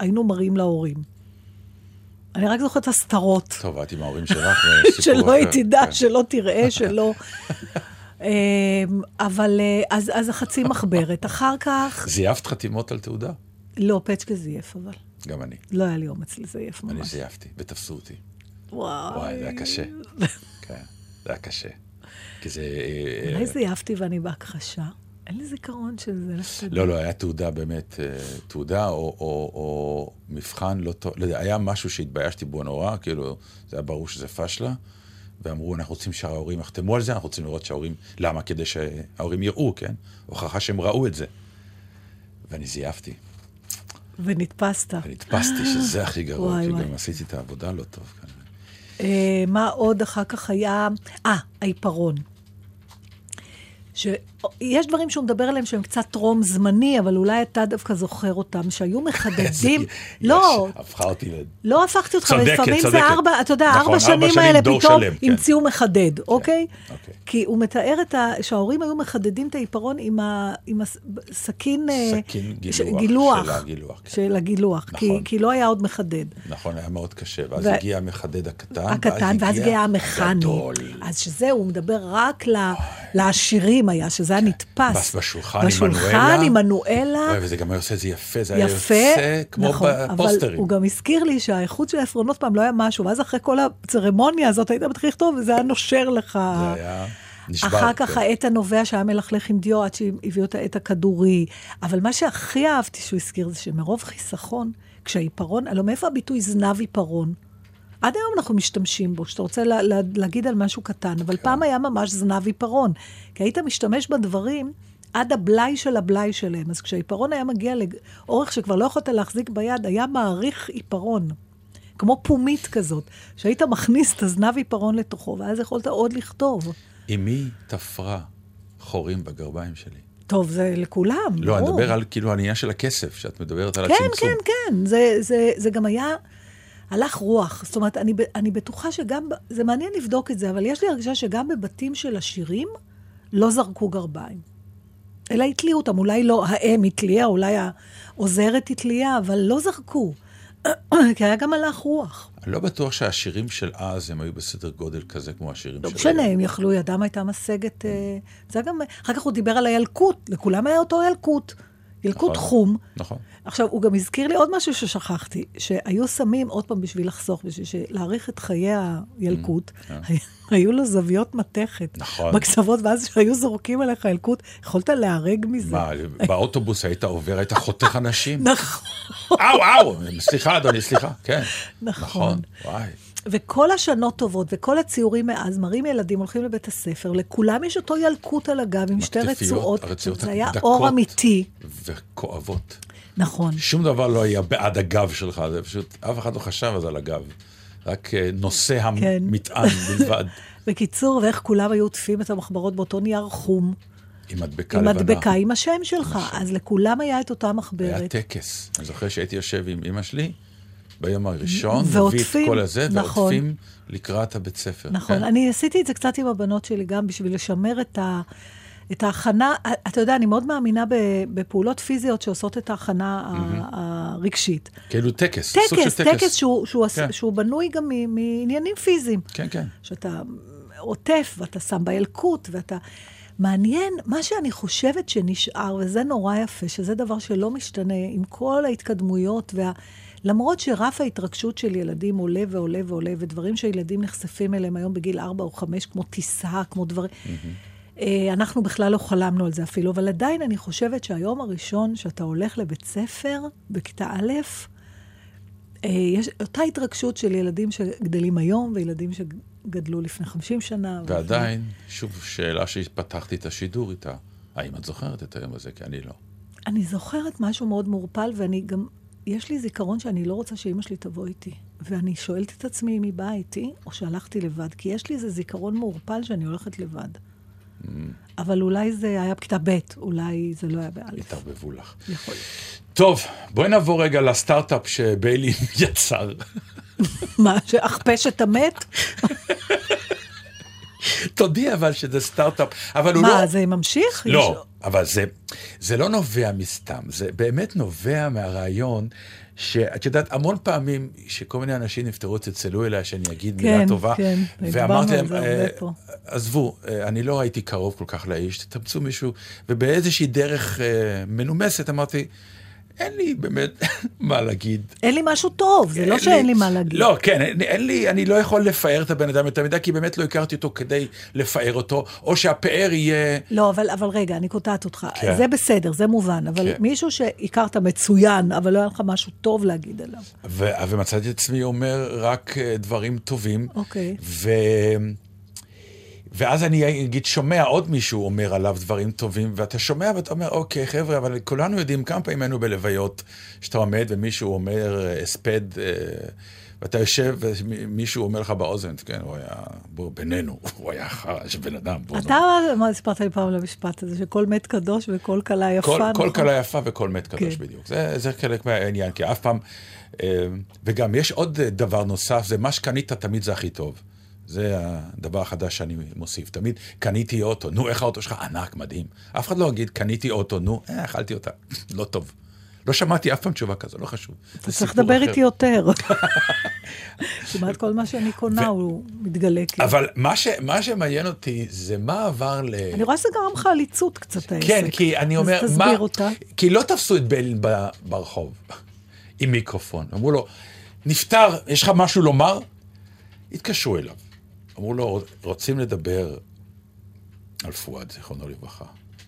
היינו מראים להורים. אני רק זוכרת הסתרות. טוב, את עם ההורים שלך, *laughs* שלא. היא תדע, כן. שלא תראה, שלא... *laughs* אמ, אבל אה, אז, אז החצי מחברת. אחר כך, זייפת חתימות על תעודה? לא, פצ'קה זייף, אבל גם אני. לא היה לי אומץ לזייף אני ממש. זייפתי, ותפסו אותי. וואי. וואי, זה היה קשה. *laughs* כן, זה היה קשה. כי זה... אה, אולי זייפתי ואני בהכחשה. אין לי זיכרון של זה. תדע. לא, לא, היה תעודה באמת, אה, תעודה או, או, או מבחן לא טוב, לא יודע, היה משהו שהתביישתי בו נורא, כאילו, זה היה ברור שזה פשלה, ואמרו, אנחנו רוצים שההורים יחתמו על זה, אנחנו רוצים לראות שההורים, למה? כדי שההורים יראו, כן? הוכחה שהם ראו את זה. ואני זייפתי, ונתפסת. ונתפסתי שזה הכי גרוע, וואי, כי וואי. גם עשיתי את העבודה לא טוב. כנראה. אה, מה עוד אחר כך היה? אה, העיפרון. שיש דברים שהוא מדבר עליהם שהם קצת טרום זמני, אבל אולי אתה דווקא זוכר אותם, שהיו מחדדים. *laughs* לא, יש, הפכה אותי ל... לא הפכתי אותך, לפעמים זה. ארבע, אתה יודע, נכון, ארבע שנים האלה פתאום כן. המציאו מחדד, אוקיי? אוקיי. כי הוא מתאר. שההורים היו מחדדים את העיפרון עם, הסכין... אה, סכין ש- גילוח. של הגילוח, כן. של הגילוח, כי, נכון. כי לא היה עוד מחדד. נכון, היה מאוד קשה, ואז הגיע המחדד הקטן, הקטן, ואז הגיע המכני. אז שזה, הוא מדבר רק. לעשירים היה, שזה היה נתפס. בס- בשולחן בשולחן. עם מנואלה. וזה גם היה עושה את זה יפה, זה היה יפה, יוצא כמו נכון, אבל בפוסטרים. הוא גם הזכיר לי שהאיכות של העפרונות פעם לא היה משהו, ואז אחרי כל הצרמוניה הזאת היית מתחיל לכתוב, וזה היה נושר לך. זה היה נשבר. אחר כך כן. העט הנובע שהיה מלכלך עם דיו עד שהביאו את העט הכדורי. אבל מה שהכי אהבתי שהוא הזכיר זה שמרוב חיסכון, כשהעיפרון, הלוא מאיפה הביטוי זנב עיפרון? עד היום אנחנו משתמשים בו, כשאתה רוצה לה, לה, להגיד על משהו קטן, אבל כן. פעם היה ממש זנב עיפרון. כי היית משתמש בדברים עד הבלאי של הבלאי שלהם. אז כשהעיפרון היה מגיע לאורך שכבר לא יכולת להחזיק ביד, היה מעריך עיפרון. כמו פומית כזאת, שהיית מכניס את הזנב עיפרון לתוכו, ואז יכולת עוד לכתוב. אמי תפרה חורים בגרביים שלי. טוב, זה לכולם, לא, אני ברור. מדבר על כאילו העניין של הכסף, שאת מדברת על כן, הצמצום. כן, כן. זה, זה, זה גם היה, הלך רוח. זאת אומרת, אני, אני בטוחה שגם, זה מעניין לבדוק את זה, אבל יש לי הרגשה שגם בבתים של עשירים לא זרקו גרביים. אלא התליעו אותם, אולי לא האם התליעה, אולי העוזרת התליעה, אבל לא זרקו. *clears throat* כי היה גם הלך רוח. אני לא בטוח שהשירים של אז הם היו בסדר גודל כזה כמו השירים לא של משנה, היום. הם יכלו, ידם הייתה משגת. אה, זה גם, אחר כך הוא דיבר על הילקוט, לכולם היה אותו ילקוט. ילקוט נכון. חום. נכון. עכשיו, הוא גם הזכיר לי עוד משהו ששכחתי, שהיו שמים, עוד פעם בשביל לחסוך, בשביל להאריך את חיי הילקוט, היו לו זוויות מתכת. Mm, נכון. בקצוות, ואז כשהיו זורקים עליך ילקוט, יכולת להרג מזה. מה, באוטובוס היית עובר, היית חותך אנשים? *laughs* נכון. אאו, אאו, סליחה, אדוני, סליחה. כן. נכון. נכון, וואי. וכל השנות טובות וכל הציורים מאז מראים ילדים הולכים לבית הספר, לכולם יש אותו ילקוט על הגב עם שתי רצועות. הרצועות זה היה. אור אמיתי. וכואבות. נכון. שום דבר לא היה בעד הגב שלך, זה פשוט, אף אחד לא חשב אז על הגב. רק אה, נושא כן. המטען *laughs* בלבד, בקיצור, ואיך כולם היו עוטפים את המחברות באותו נייר חום, עם מדבקה עם לבנה. מדבקה עם השם שלך. אז לכולם היה את אותה היה מחברת. טקס. אני זוכר שהייתי יושב עם אמא שלי ביום הראשון, ועוטפים, מביא את כל הזה, נכון. ועוטפים לקראת הבית ספר. נכון, כן. אני עשיתי את זה קצת עם הבנות שלי גם בשביל לשמר את, ה, את ההכנה. אתה יודע, אני מאוד מאמינה בפעולות פיזיות שעושות את ההכנה ה- הרגשית. כאילו טקס, סוג טקס, של טקס שהוא, שהוא, כן. שהוא בנוי גם מעניינים פיזיים. כן, כן. שאתה עוטף ואתה שם בילקוט ואתה... מעניין, מה שאני חושבת שנשאר, וזה נורא יפה, שזה דבר שלא משתנה עם כל ההתקדמויות וה... למרות שרף ההתרגשות של ילדים עולה ועולה ועולה, ודברים שילדים נחשפים אליהם היום בגיל 4 או 5, כמו טיסה, כמו דברים... אה, אנחנו בכלל לא חלמנו על זה אפילו, אבל עדיין אני חושבת שהיום הראשון שאתה הולך לבית ספר, בכיתה א', אה, יש אותה התרגשות של ילדים שגדלים היום וילדים שגדלו לפני 50 שנה. ועדיין, שוב, שאלה שפתחתי את השידור איתה, האם את זוכרת את היום הזה? כי אני לא. אני זוכרת משהו מאוד מעורפל, ואני גם, יש לי זיכרון שאני לא רוצה שאימא שלי תבוא איתי. ואני שואלת את עצמי אם היא באה איתי, או שהלכתי לבד, כי יש לי איזה זיכרון מעורפל שאני הולכת לבד. אבל אולי זה היה בכיתה ב', אולי זה לא היה באלף. התערבבו לך. יכול להיות. טוב, בואי נעבור רגע לסטארט-אפ שביילי *laughs* יצר. מה, שאכפש את המת? תודי אבל שזה סטארט-אפ, אבל הוא לא... מה, זה ממשיך? לא, יש- אבל זה, זה לא נובע מסתם, זה באמת נובע מהרעיון שאת יודעת, המון פעמים שכל מיני אנשים נפטרו, צלצלו אליי שאני אגיד מילה כן, טובה, כן, ואמרתי דיברנו על להם, "אה, פה." עזבו, אה, אני לא הייתי קרוב כל כך לאיש, תתאמצו מישהו, ובאיזושהי דרך אה, מנומסת אמרתי, אין לי באמת *laughs* מה להגיד. אין לי משהו טוב, זה לא שאין לי מה להגיד. לא, כן, אין, אין לי, אני לא יכול לפאר את הבן אדם יותר מדי, כי באמת לא הכרתי אותו כדי לפאר אותו, או שהפאר יהיה... לא, אבל, אבל רגע, אני קוטעת אותך. כן. זה בסדר, זה מובן, אבל כן. מישהו שהכרת מצוין, אבל לא היה לך משהו טוב להגיד עליו. ו- ומצאתי את עצמי אומר רק אה, דברים טובים. אוקיי. ו... ואז אני אגיד, שומע עוד מישהו אומר עליו דברים טובים, ואתה שומע ואתה אומר, אוקיי, חבר'ה, אבל כולנו יודעים כמה פעמים היינו בלוויות, שאתה עומד ומישהו אומר אה, הספד, אה, ואתה יושב ומישהו אומר לך באוזן, כן, הוא היה, בוא, בינינו, *laughs* הוא היה חרא של בן אדם. בוא אתה, מה סיפרת לי פעם על המשפט הזה, שכל מת קדוש וכל כלה יפה, כל, כל נכון? כלה יפה וכל מת קדוש כן. בדיוק. זה, זה חלק מהעניין, כי אף פעם... אה, וגם יש עוד אה, דבר נוסף, זה מה שקנית תמיד זה הכי טוב. זה הדבר החדש שאני מוסיף. תמיד קניתי אוטו, נו, איך האוטו שלך? ענק, מדהים. אף אחד לא יגיד, קניתי אוטו, נו, אה, אכלתי אותה. *laughs* לא טוב. לא שמעתי אף פעם תשובה כזו, לא חשוב. אתה צריך לדבר. איתי יותר. *laughs* *laughs* כמעט כל מה שאני קונה הוא מתגלה כאילו. אבל מה, שמעניין אותי זה מה עבר ל... אני רואה שזה גרם לך עליצות קצת העסק. כן, כי אני אומר, אז תסביר. אותה. כי לא תפסו את ביילין ב- ברחוב עם מיקרופון. אמרו לו, נפטר, יש לך משהו לומר? התקשרו אליו. אמרו לו, רוצים לדבר על פואד, זיכרונו לברכה.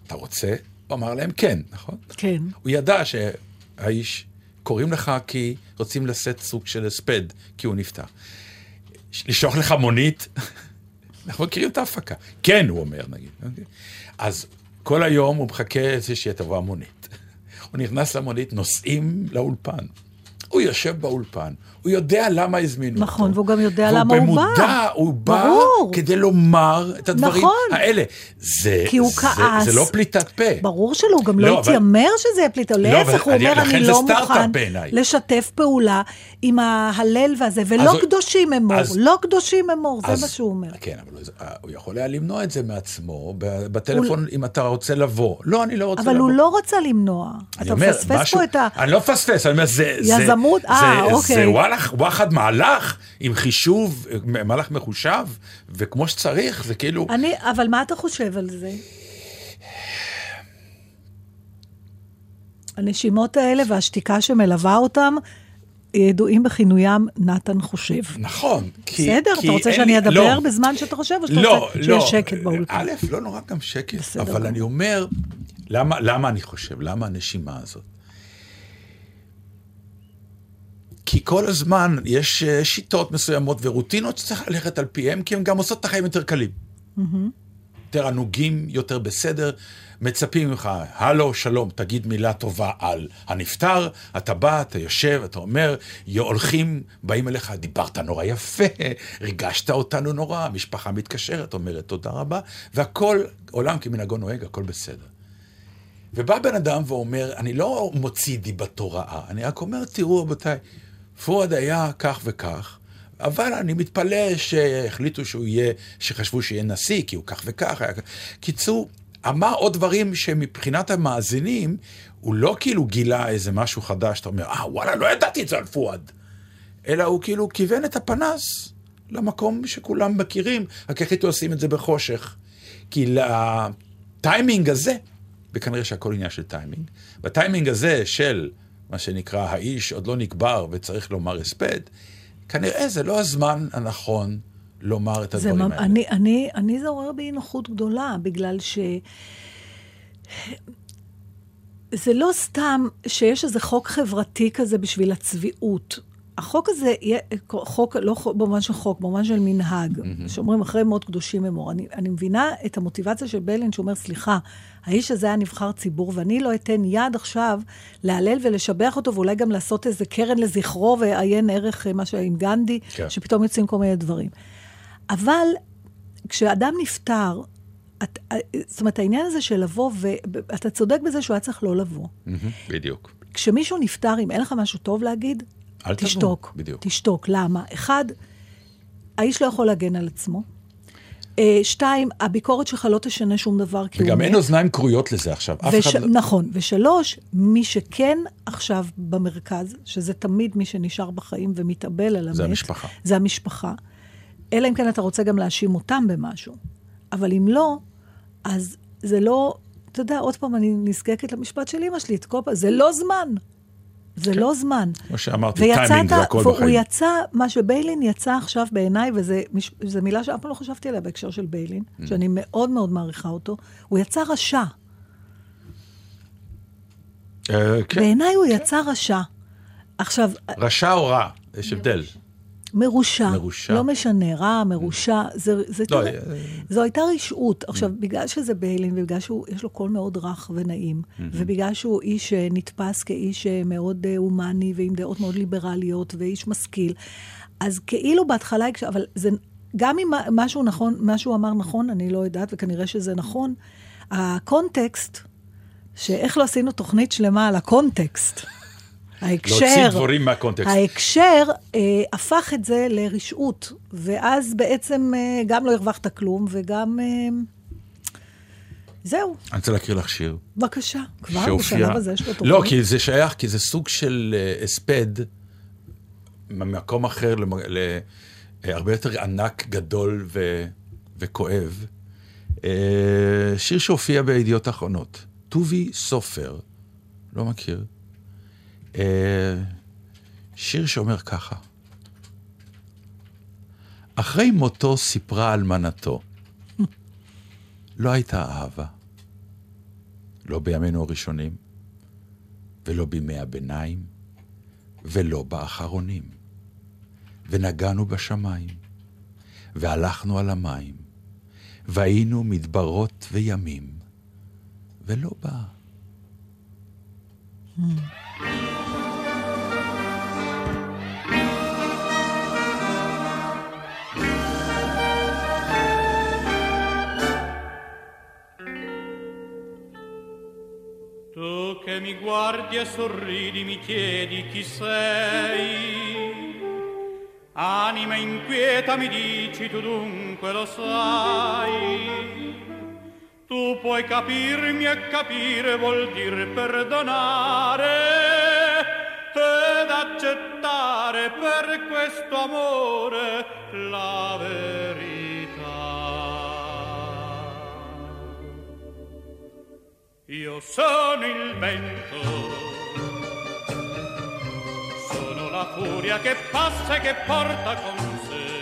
אתה רוצה? הוא אמר להם, כן, נכון? כן. הוא ידע שהאיש, קוראים לך כי רוצים לשאת סוג של הספד, כי הוא נפטר. לשלוח לך מונית? *laughs* אנחנו מכירים את ההפקה. כן, הוא אומר, נגיד. אוקיי? אז כל היום הוא מחכה איזה שתבוא המונית. *laughs* הוא נכנס למונית, נוסעים לאולפן. הוא יושב באולפן, הוא יודע למה הזמינו אותו. נכון, והוא גם יודע למה הוא בא. ובמודע הוא בא ברור. כדי לומר את הדברים נכון. האלה. זה, כי הוא זה, כעס. זה לא פליטת פה. ברור שלא, הוא גם לא, לא אבל- התיימר שזה יהיה פליטה. אבל להפך, הוא אני- אומר, אני זה לא מוכן בעיניי." לשתף פעולה עם ההלל והזה, ולא אז- קדושים אמור, אז- לא קדושים אמור, זה אז- מה שהוא אומר. כן, אבל הוא- הוא יכול היה למנוע את זה מעצמו בטלפון, אם אתה רוצה לבוא. לא, אני לא רוצה אבל לבוא. הוא לא רצה למנוע. אתה אומר, מפספס משהו- פה את ה... אני לא מפספס, אני אומר, זה... זה- יזמות, אה, אוקיי. זה וואלך, וואחד מהלך עם חישוב, מהלך מחושב, וכמו שצריך, זה כאילו... אני, אבל מה אתה חושב על זה? הנשימות האלה והשתיקה שמלווה אותם, ידועים בכינוים נתן חושב. נכון. כי- בסדר, כי אתה רוצה שאני לי- אדבר לא. בזמן שאתה חושב, או שאתה לא, רוצה לא. שיהיה שקט באולפן? א', לא נורא גם שקט, בסדר אבל גמור. אני אומר, למה, למה אני חושב? למה הנשימה הזאת? כי כל הזמן יש אה, שיטות מסוימות ורוטינות שצריך ללכת על פיהם, כי הן גם עושות את החיים יותר קלים. יותר ענוגים, יותר בסדר. מצפים ממך, הלו, שלום, תגיד מילה טובה על הנפטר, אתה בא, אתה יושב, אתה אומר, "יא- הולכים, באים אליך, דיברת נורא יפה, ריגשת אותנו נורא, המשפחה מתקשרת, אומרת תודה רבה, והכל, עולם כמנהגו נוהג, הכל בסדר. ובא בן אדם ואומר, אני לא מוציא דיבתו רעה, אני רק אומר, תראו רבותיי, פואד היה כך וכך, אבל אני מתפלא שהחליטו שהוא יהיה, שחשבו שיהיה נשיא, כי הוא כך וכך. היה... כך." קיצור, אמר עוד דברים שמבחינת המאזינים, הוא לא כאילו גילה איזה משהו חדש, אתה אומר, אה, וואלה, לא ידעתי את זה על פואד. אלא הוא כאילו כיוון את הפנס למקום שכולם מכירים, רק החליטו לשים את זה בחושך. כי לטיימינג הזה, וכנראה שהכל עניין של טיימינג, בטיימינג הזה של מה שנקרא האיש עוד לא נקבר וצריך לומר הספד, כנראה זה לא הזמן הנכון לומר את הדברים ממ... האלה. אני, אני, אני זה עורר בי נוחות גדולה, בגלל ש... זה לא סתם שיש איזה חוק חברתי כזה בשביל הצביעות. החוק הזה חוק, לא חוק, במובן של חוק, במובן של מנהג, mm-hmm. שאומרים אחרי מות קדושים אמור. אני, אני מבינה את המוטיבציה של ביילין שאומר, סליחה, האיש הזה היה נבחר ציבור, ואני לא אתן יד עכשיו להלל ולשבח אותו, ואולי גם לעשות איזה קרן לזכרו ועיין ערך, אה, מה שהיה עם גנדי, כן. שפתאום יוצאים כל מיני דברים. אבל כשאדם נפטר, את, אה, זאת אומרת, העניין הזה של לבוא, ואתה צודק בזה שהוא היה צריך לא לבוא. בדיוק. כשמישהו נפטר, אם אין לך משהו טוב להגיד, אל תשתוק. בדיוק. תשתוק. למה? אחד, האיש לא יכול להגן על עצמו. אה, שתיים, הביקורת שלך לא תשנה שום דבר, כי הוא וגם. אין אוזניים כרויות לזה עכשיו. וש... אחד לא... נכון. ושלוש, מי שכן עכשיו במרכז, שזה תמיד מי שנשאר בחיים ומתאבל על המת, זה המשפחה. זה המשפחה. אלא אם כן אתה רוצה גם להאשים אותם במשהו. אבל אם לא, אז זה לא, אתה יודע, עוד פעם אני נזקקת למשפט של אמא שלי, את כל פעם, זה לא זמן. זה לא זמן. כמו שאמרתי, ויצאת, טיימינג זה הכל והוא בחיים. יצא, מה שביילין יצא עכשיו בעיניי, וזו מילה שאף פעם לא חשבתי עליה בהקשר של ביילין, Mm. שאני מאוד מאוד מעריכה אותו, הוא יצא רשע. אה, כן. בעיניי הוא יצא רשע. עכשיו, רשע או רע, יש הבדל. מרושע. מרושע. לא משנה, רע, מרושע, זה, זה לא, תראה, אה, זו הייתה רשעות. עכשיו, בגלל שזה ביילין, ובגלל שיש לו קול מאוד רך ונעים, ובגלל שהוא איש שנתפס כאיש אה, מאוד אה, הומני, ועם דעות מאוד ליברליות, ואיש משכיל, אז כאילו בהתחלה, אבל זה, גם אם משהו נכון, מה שהוא אמר נכון, אני לא יודעת, וכנראה שזה נכון, הקונטקסט, שאיך לא עשינו תוכנית שלמה על הקונטקסט. ההקשר, להוציא דברים מהקונטקסט. ההקשר אה, הפך את זה לרשעות, ואז בעצם אה, גם לא הרווחת כלום, וגם... אה, זהו, אני רוצה להקריא לך שיר. בבקשה, כבר שהופיע- בשלב הזה יש לו תוכנית. לא, כי זה שייך, כי זה סוג של אה, הספד ממקום אחר, למ- ל- אה, הרבה יותר ענק, גדול ו- וכואב. אה, שיר שהופיע בידיעות אחרונות. טובי סופר, לא מכיר. אה, שיר שאומר ככה: אחרי מותו סיפרה אלמנתו, לא הייתה אהבה. לא בימינו הראשונים, ולא בימי הביניים, ולא באחרונים. ונגענו בשמיים, והלכנו על המים, והיינו מדברות וימים, ולא בא. Tu che mi guardi e sorridi mi chiedi chi sei. Anima inquieta mi dici tu dunque lo sai. Tu puoi capirmi e capire vuol dire perdonare ed accettare per questo amore la verità. Io sono il vento, sono la furia che passa e che porta con sé.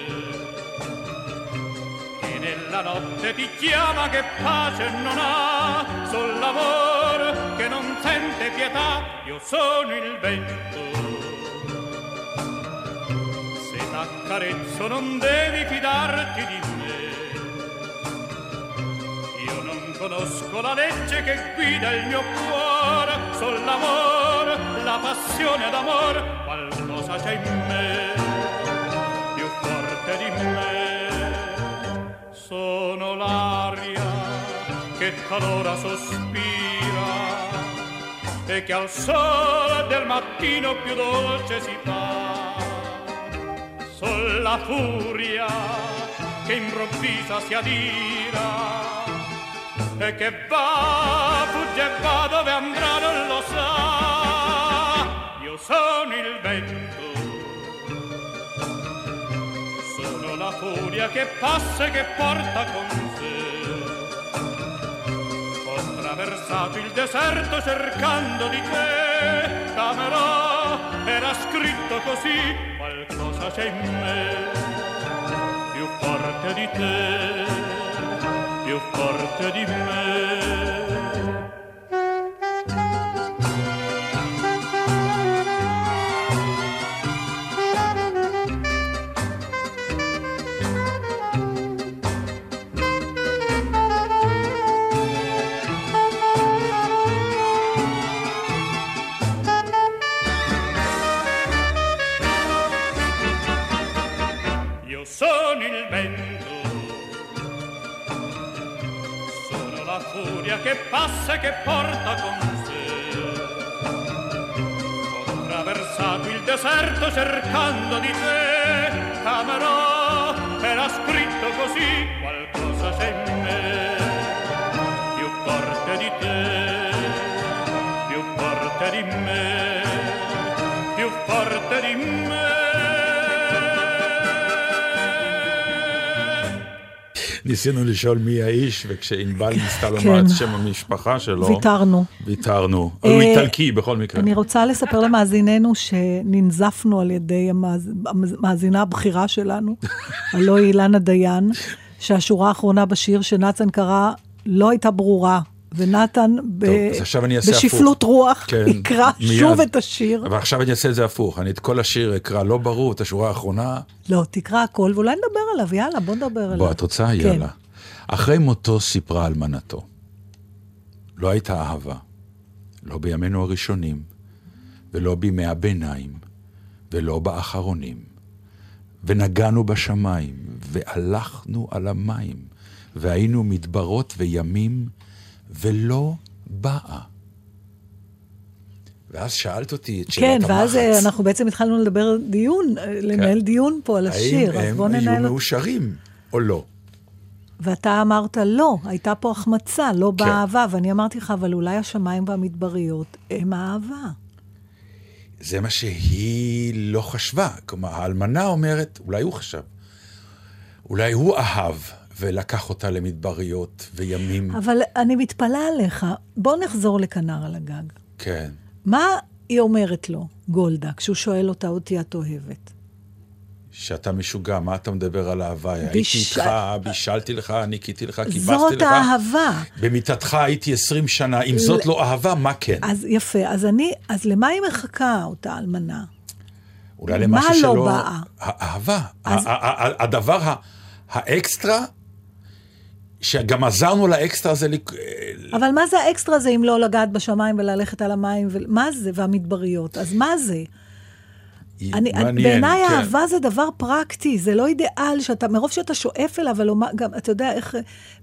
E nella notte ti chiama che pace non ha, sol l'amor che non sente pietà. Io sono il vento. Se t'accarezzo non devi fidarti di me. Conosco la legge che guida il mio cuore, sol l'amore, la passione d'amor, qualcosa c'è in me, più forte di me. Sono l'aria che talora sospira e che al sole del mattino più dolce si fa. Sol la furia che improvvisa si adira e che va, fugge e va dove andrà non lo sa. Io sono il vento, sono la furia che passa e che porta con sé. Ho attraversato il deserto cercando di te, camerò, era scritto così, qualcosa c'è in me, più forte di te più forte di me. Furia che passa e che porta con sé. Ho attraversato il deserto cercando di te, camerò, era scritto così, qualcosa c'è ניסינו לשאול מי האיש, וכשענבל ניסתה לומר כן. את שם המשפחה שלו, ויתרנו. ויתרנו. אבל הוא אה, איטלקי בכל מקרה. אני רוצה לספר למאזיננו שננזפנו על ידי המאז- המאזינה הבכירה שלנו, *laughs* הלוא היא אילנה דיין, שהשורה האחרונה בשיר שנתן קרא לא הייתה ברורה, ונתן ב- טוב, בשפלות הפוך. רוח כן, *laughs* יקרא מיד. שוב את השיר. אבל עכשיו אני אעשה את זה הפוך, אני את כל השיר אקרא לא ברור, את השורה האחרונה. לא, תקרא הכל, ואולי נדבר עליו, יאללה, בוא נדבר עליו. בוא, את רוצה? כן. יאללה. אחרי מותו סיפרה אלמנתו. לא הייתה אהבה, לא בימינו הראשונים, ולא בימי הביניים, ולא באחרונים. ונגענו בשמיים, והלכנו על המים, והיינו מדברות וימים, ולא באה. ואז שאלת אותי את כן, שאלת ואז אה, המחץ. אנחנו בעצם התחלנו לדבר דיון, אה, לנהל דיון פה על השיר, אז האם בוא הם היו ננהל... מאושרים או לא? ואתה אמרת לא, הייתה פה החמצה, לא כן. באהבה, ואני אמרתי לך, אבל אולי השמיים והמדבריות הם האהבה. זה מה שהיא לא חשבה. כלומר, האלמנה אומרת, אולי הוא חשב, אולי הוא אהב ולקח אותה למדבריות וימים. אבל אני מתפלאה עליך, בוא נחזור לכנר על הגג. כן. מה היא אומרת לו, גולדה, כשהוא שואל אותה, אותי את אוהבת? שאתה משוגע, מה אתה מדבר על אהבה? הייתי ביש- איתך, בישלתי לך, ניקיתי לך, כיבסתי זאת לך. האהבה. במיטתך הייתי 20 שנה, אם זאת לא אהבה, מה כן? אז יפה, אז אני, אז למה היא מחכה, אותה אלמנה? אולי מה למשהו לא שלא... באה? האהבה. אז- הדבר האקסטרה, שגם עזרנו לאקסטרה הזה, לק- אבל מה זה האקסטרה הזה אם לא לגעת בשמיים וללכת על המים? ו... מה זה? והמדבריות. אז מה זה? אני, אני, מעניין, בעיניי כן. אהבה זה דבר פרקטי, זה לא אידיאל שאתה, מרוב שאתה שואף אליו, אבל גם, אתה יודע איך,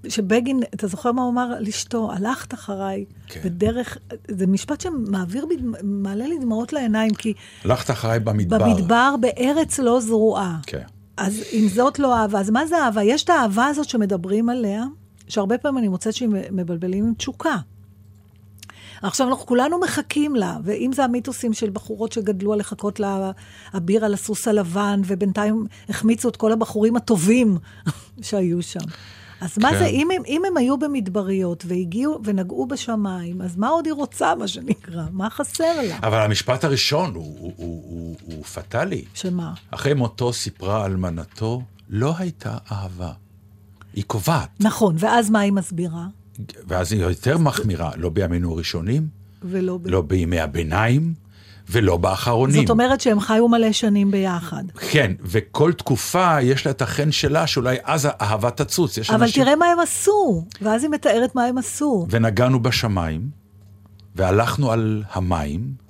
שבגין, אתה זוכר מה הוא אמר לאשתו, הלכת אחריי, כן. בדרך, זה משפט שמעביר, בי- מעלה לי דמעות לעיניים, כי הלכת אחריי במדבר. במדבר, בארץ לא זרועה. כן. אז אם זאת לא אהבה, אז מה זה אהבה? יש את האהבה הזאת שמדברים עליה, שהרבה פעמים אני מוצאת שהם מבלבלים עם תשוקה. עכשיו, אנחנו כולנו מחכים לה, ואם זה המיתוסים של בחורות שגדלו על לחכות לאביר על הסוס הלבן, ובינתיים החמיצו את כל הבחורים הטובים *laughs* שהיו שם. אז מה כן. זה, אם הם, אם הם היו במדבריות והגיעו ונגעו בשמיים, אז מה עוד היא רוצה, מה שנקרא? מה חסר לה? אבל המשפט הראשון הוא, הוא, הוא, הוא, הוא פטאלי. שמה? אחרי מותו סיפרה אלמנתו, לא הייתה אהבה. היא קובעת. נכון, ואז מה היא מסבירה? ואז היא יותר מחמירה, לא בימינו הראשונים, ולא ב... לא בימי הביניים, ולא באחרונים. זאת אומרת שהם חיו מלא שנים ביחד. כן, וכל תקופה יש לה את החן שלה, שאולי אז האהבה תצוץ. יש אבל אנשים... תראה מה הם עשו, ואז היא מתארת מה הם עשו. ונגענו בשמיים, והלכנו על המים,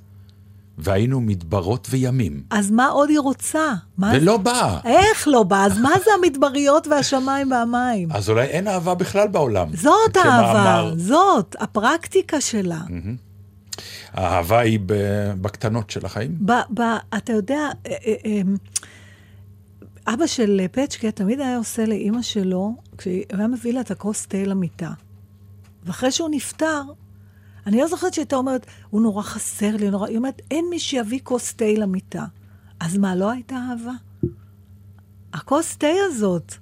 והיינו מדברות וימים. אז מה עוד היא רוצה? מה זה- ולא באה. איך לא בא? אז מה זה המדבריות והשמיים והמים? אז אולי אין אהבה בכלל בעולם. זאת האהבה, כמאמר, זאת, הפרקטיקה שלה. האהבה היא בקטנות של החיים. ב, ב, אתה יודע, אה, אה, אה, אבא של פצ'קה תמיד היה עושה לאימא שלו, כשהוא היה מביא לה את הכוס תה למיטה. ואחרי שהוא נפטר, אני לא זוכרת שהייתה אומרת, הוא נורא חסר לי, נורא... היא אומרת, אין מי שיביא כוס תה למיטה. אז מה, לא הייתה אהבה? הכוס תה הזאת.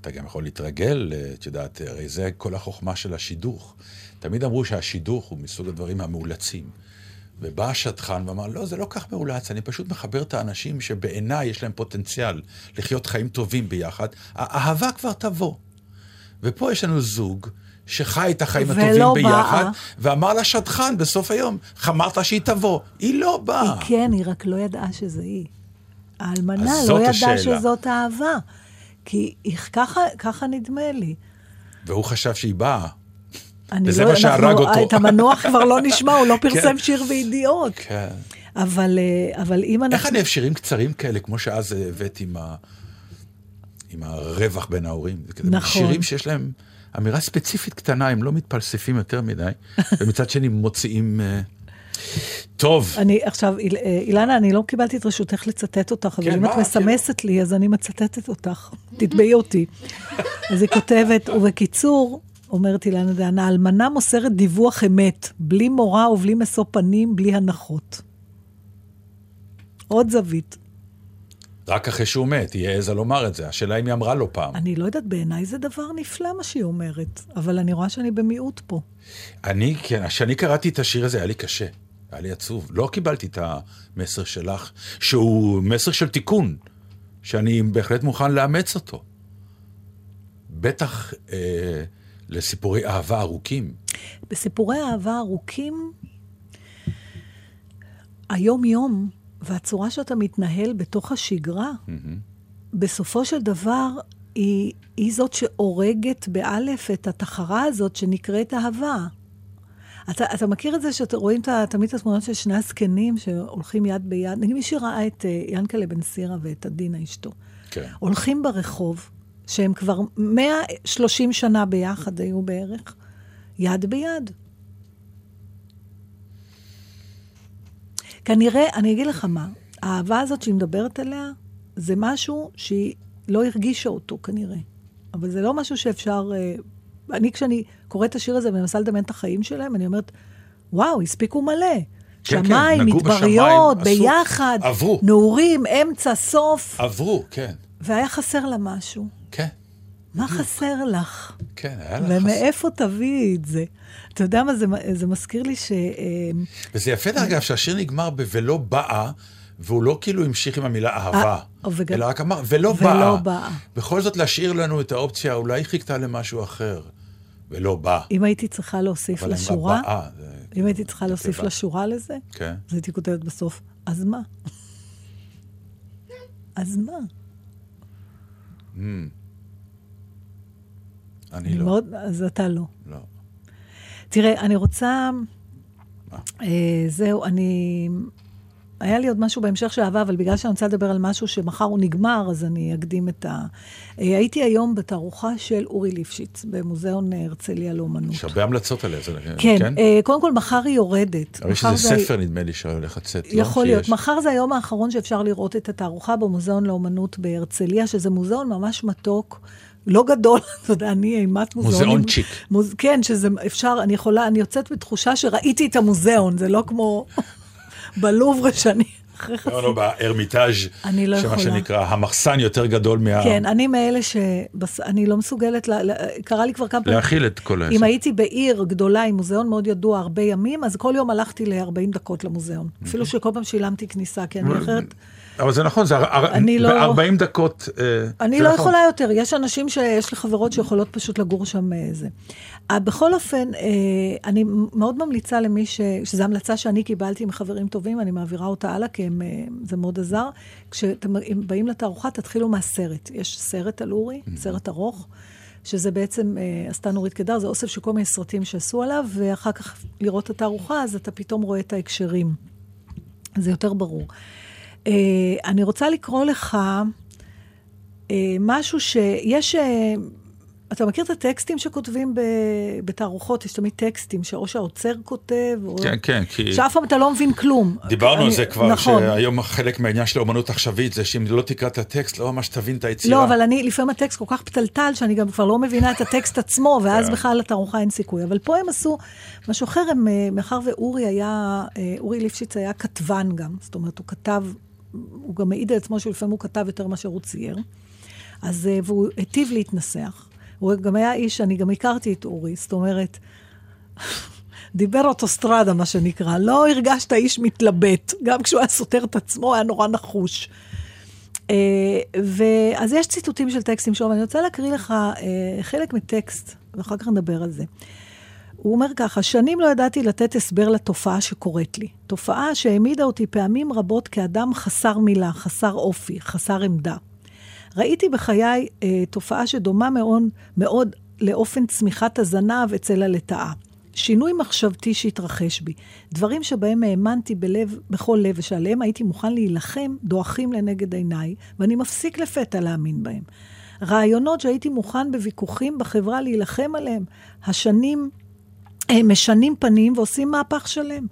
אתה גם יכול להתרגל, את יודעת, הרי זה כל החוכמה של השידוך. תמיד אמרו שהשידוך הוא מסוג הדברים המאולצים. ובא השדכן ואמר, לא, זה לא כך מאולץ, אני פשוט מחבר את האנשים שבעיניי יש להם פוטנציאל לחיות חיים טובים ביחד. האהבה כבר תבוא. ופה יש לנו זוג שחי את החיים הטובים באה. ביחד, ואמר לשדכן בסוף היום, אמרת שהיא תבוא. היא לא באה. היא כן, היא רק לא ידעה שזה היא. האלמנה לא ידעה השאלה. שזאת אהבה. כי היא, ככה, ככה נדמה לי. והוא חשב שהיא באה. וזה לא, מה שהרג אותו. את המנוח כבר לא *laughs* נשמע, הוא לא פרסם כן. שיר וידיעות. כן. אבל, אה, אבל אם אנחנו... איך אני אוהב שירים קצרים כאלה, כמו שאז הבאת עם, ה... עם הרווח בין ההורים? נכון. שירים שיש להם אמירה ספציפית קטנה, הם לא מתפלספים יותר מדי, *laughs* ומצד שני מוציאים... אה, טוב, אני עכשיו, איל- אה, אילנה, אני לא קיבלתי את רשותך לצטט אותך, אבל כן, אם מה? את מסמסת לי, אז אני מצטטת אותך. תתבעי אותי. אז היא כותבת, ובקיצור, אומרת אילנה דיין, האלמנה מוסרת דיווח אמת, בלי מורא ובלי משוא פנים, בלי הנחות. עוד זווית. רק אחרי שהוא מת, היא העזה לומר את זה. השאלה אם היא אמרה לו פעם. אני לא יודעת, בעיניי זה דבר נפלא מה שהיא אומרת, אבל אני רואה שאני במיעוט פה. אני, כן, כשאני קראתי את השיר הזה, היה לי קשה. היה לי עצוב. לא קיבלתי את המסר שלך, שהוא מסר של תיקון, שאני בהחלט מוכן לאמץ אותו. בטח אה, לסיפורי אהבה ארוכים. בסיפורי אהבה ארוכים, היום-יום, והצורה שאתה מתנהל בתוך השגרה, בסופו של דבר, היא, היא זאת שהורגת באלף את התחרה הזאת שנקראת אהבה. אתה, אתה מכיר את זה שאתם רואים את ה- תמיד את התמונות של שני הזקנים שהולכים יד ביד? נגיד מי שראה את uh, ינקלה בן סירה ואת עדינה אשתו. כן. הולכים ברחוב, שהם כבר 130 שנה ביחד היו בערך, יד ביד. כנראה, אני אגיד לך מה, האהבה הזאת שהיא מדברת עליה, זה משהו שהיא לא הרגישה אותו כנראה. אבל זה לא משהו שאפשר... אה, אני, כשאני קוראת את השיר הזה ומנסה לדמיין את החיים שלהם, אני אומרת, וואו, הספיקו מלא. כן, שמיים, נגעו מדבריות, בשמיים, עשו- ביחד, עברו. נעורים, אמצע, סוף, עברו, כן. והיה חסר לה משהו. כן, מה חסר לך? כן, היה לך... חס- ומאיפה תביאי את זה? אתה יודע מה, זה, זה מזכיר לי ש... אה, וזה יפה, דרך אגב, שהשיר נגמר ב"ולא באה", והוא לא כאילו המשיך עם המילה אהבה, אה, וגם- אלא רק אמר, ולא ולא באה. באה. בכל זאת להשאיר לנו את האופציה, אולי חיכתה למשהו אחר, ולא באה. אם הייתי צריכה להוסיף לשורה, באה, זה- אם הייתי צריכה להוסיף נקבה. לשורה לזה, כן. אז הייתי כותבת בסוף, אז מה? *laughs* אז מה? אני אני לא. מאוד, אז אתה לא. לא. תראה, אני רוצה... מה? אה, זהו, אני... היה לי עוד משהו בהמשך של אהבה, אבל בגלל שאני רוצה לדבר על משהו שמחר הוא נגמר, אז אני אקדים את ה... אה, הייתי היום בתערוכה של אורי ליפשיץ, במוזיאון הרצליה לאומנות. יש הרבה המלצות עליה, זה כן, אה, קודם כל, מחר היא יורדת. אבל יש איזה זה- ספר, נדמה לי, שהולך לצאת, לא? יכול להיות. שיש. מחר זה היום האחרון שאפשר לראות את התערוכה במוזיאון לאומנות בהרצליה, שזה מוזיאון ממש מתוק. לא גדול, *laughs* אתה יודע, אני אימת מוזיאונים. מוזיאון צ'יק. מוז... כן, שזה אפשר, אני יכולה, אני יוצאת בתחושה שראיתי את המוזיאון, זה לא כמו *laughs* בלובר שאני. לא, לא, בארמיטאז', אני לא שמה יכולה. שנקרא, המחסן יותר גדול מה... כן, אני מאלה שאני לא מסוגלת, קרה לי כבר כמה פעמים. להכיל את כל העסק. אם הייתי בעיר גדולה עם מוזיאון מאוד ידוע הרבה ימים, אז כל יום הלכתי ל-40 דקות למוזיאון. אפילו שכל פעם שילמתי כניסה, כי אני אחרת... אבל זה נכון, זה אני לא- ב-40 דקות. אה, אני לא נכון. יכולה יותר, יש אנשים שיש לי חברות שיכולות פשוט לגור שם אה, זה. אה, בכל אופן, אה, אני מאוד ממליצה למי ש... שזו המלצה שאני קיבלתי מחברים טובים, אני מעבירה אותה הלאה, כי הם, אה, זה מאוד עזר. כשאתם באים לתערוכה, תתחילו מהסרט. יש סרט על אורי, סרט ארוך. שזה בעצם אה, עשתה נורית קדר, זה אוסף של כל מיני סרטים שעשו עליו, ואחר כך לראות את התערוכה, אז אתה פתאום רואה את ההקשרים. זה יותר ברור. אה, אני רוצה לקרוא לך אה, משהו שיש... אה, אתה מכיר את הטקסטים שכותבים ב- בתערוכות? יש תמיד טקסטים שאו שהאוצר כותב, או... כן, כן, כי... שאף פעם אתה לא מבין כלום. דיברנו על אני- זה כבר, נכון. שהיום חלק מהעניין של האומנות עכשווית זה שאם לא תקרא את הטקסט, לא ממש תבין את היצירה. לא, אבל אני, לפעמים הטקסט כל כך פתלתל, שאני גם כבר לא מבינה את הטקסט עצמו, *laughs* ואז כן. בכלל לתערוכה אין סיכוי. אבל פה הם עשו משהו אחר, הם, מאחר ואורי היה, אורי ליפשיץ היה כתבן גם, זאת אומרת, הוא כתב, הוא גם מעיד על עצמו שלפעמים הוא כתב יותר מאשר הוא צייר, אז, אה, והוא היטיב להתנסח. הוא גם היה איש, אני גם הכרתי את אורי, זאת אומרת, *laughs* דיבר אוטוסטרדה, מה שנקרא. לא הרגשת איש מתלבט. גם כשהוא היה סותר את עצמו, היה נורא נחוש. אה, ואז יש ציטוטים של טקסטים שלו, ואני רוצה להקריא לך אה, חלק מטקסט, ואחר כך נדבר על זה. הוא אומר ככה, שנים לא ידעתי לתת הסבר לתופעה שקורית לי. תופעה שהעמידה אותי פעמים רבות כאדם חסר מילה, חסר אופי, חסר עמדה. ראיתי בחיי אה, תופעה שדומה מאוד, מאוד לאופן צמיחת הזנב אצל הלטאה. שינוי מחשבתי שהתרחש בי. דברים שבהם האמנתי בלב, בכל לב ושעליהם הייתי מוכן להילחם, דועכים לנגד עיניי, ואני מפסיק לפתע להאמין בהם. רעיונות שהייתי מוכן בוויכוחים בחברה להילחם עליהם. השנים הם משנים פנים ועושים מהפך שלם.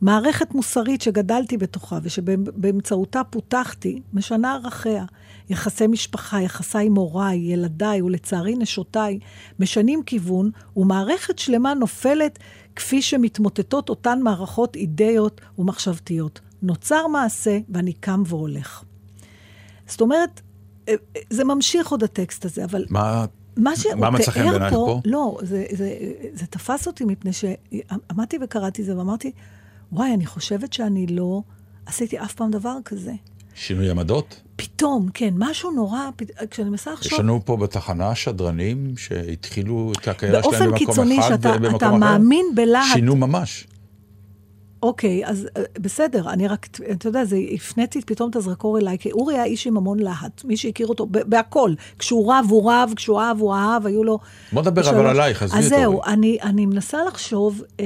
מערכת מוסרית שגדלתי בתוכה ושבאמצעותה פותחתי, משנה ערכיה. יחסי משפחה, יחסיי עם הוריי, ילדיי ולצערי נשותיי, משנים כיוון, ומערכת שלמה נופלת כפי שמתמוטטות אותן מערכות אידאיות ומחשבתיות. נוצר מעשה ואני קם והולך. זאת אומרת, אה, אה, זה ממשיך עוד הטקסט הזה, אבל מה... מה שהוא תיאר בעינייך פה? לא, זה, זה, זה תפס אותי מפני שעמדתי וקראתי זה ואמרתי, וואי, אני חושבת שאני לא עשיתי אף פעם דבר כזה. שינוי עמדות? פתאום, כן, משהו נורא, פת... כשאני מנסה יש לחשוב, לנו פה בתחנה שדרנים שהתחילו את הקריירה שלהם באופן במקום קיצוני אחד שאתה ובמקום אחר. מאמין בלהט, שינו ממש. אוקיי, אז אה, בסדר, אני רק, אתה יודע, זה, הפניתי פתאום את הזרקור אליי, כי אורי היה איש עם המון להט, מי שהכיר אותו, בהכל. כשהוא רב, הוא רב, כשהוא אהב, הוא אהב, היו לו... בוא נדבר אבל עלייך, עזבי אז את זהו. אני, אני מנסה לחשוב, אה,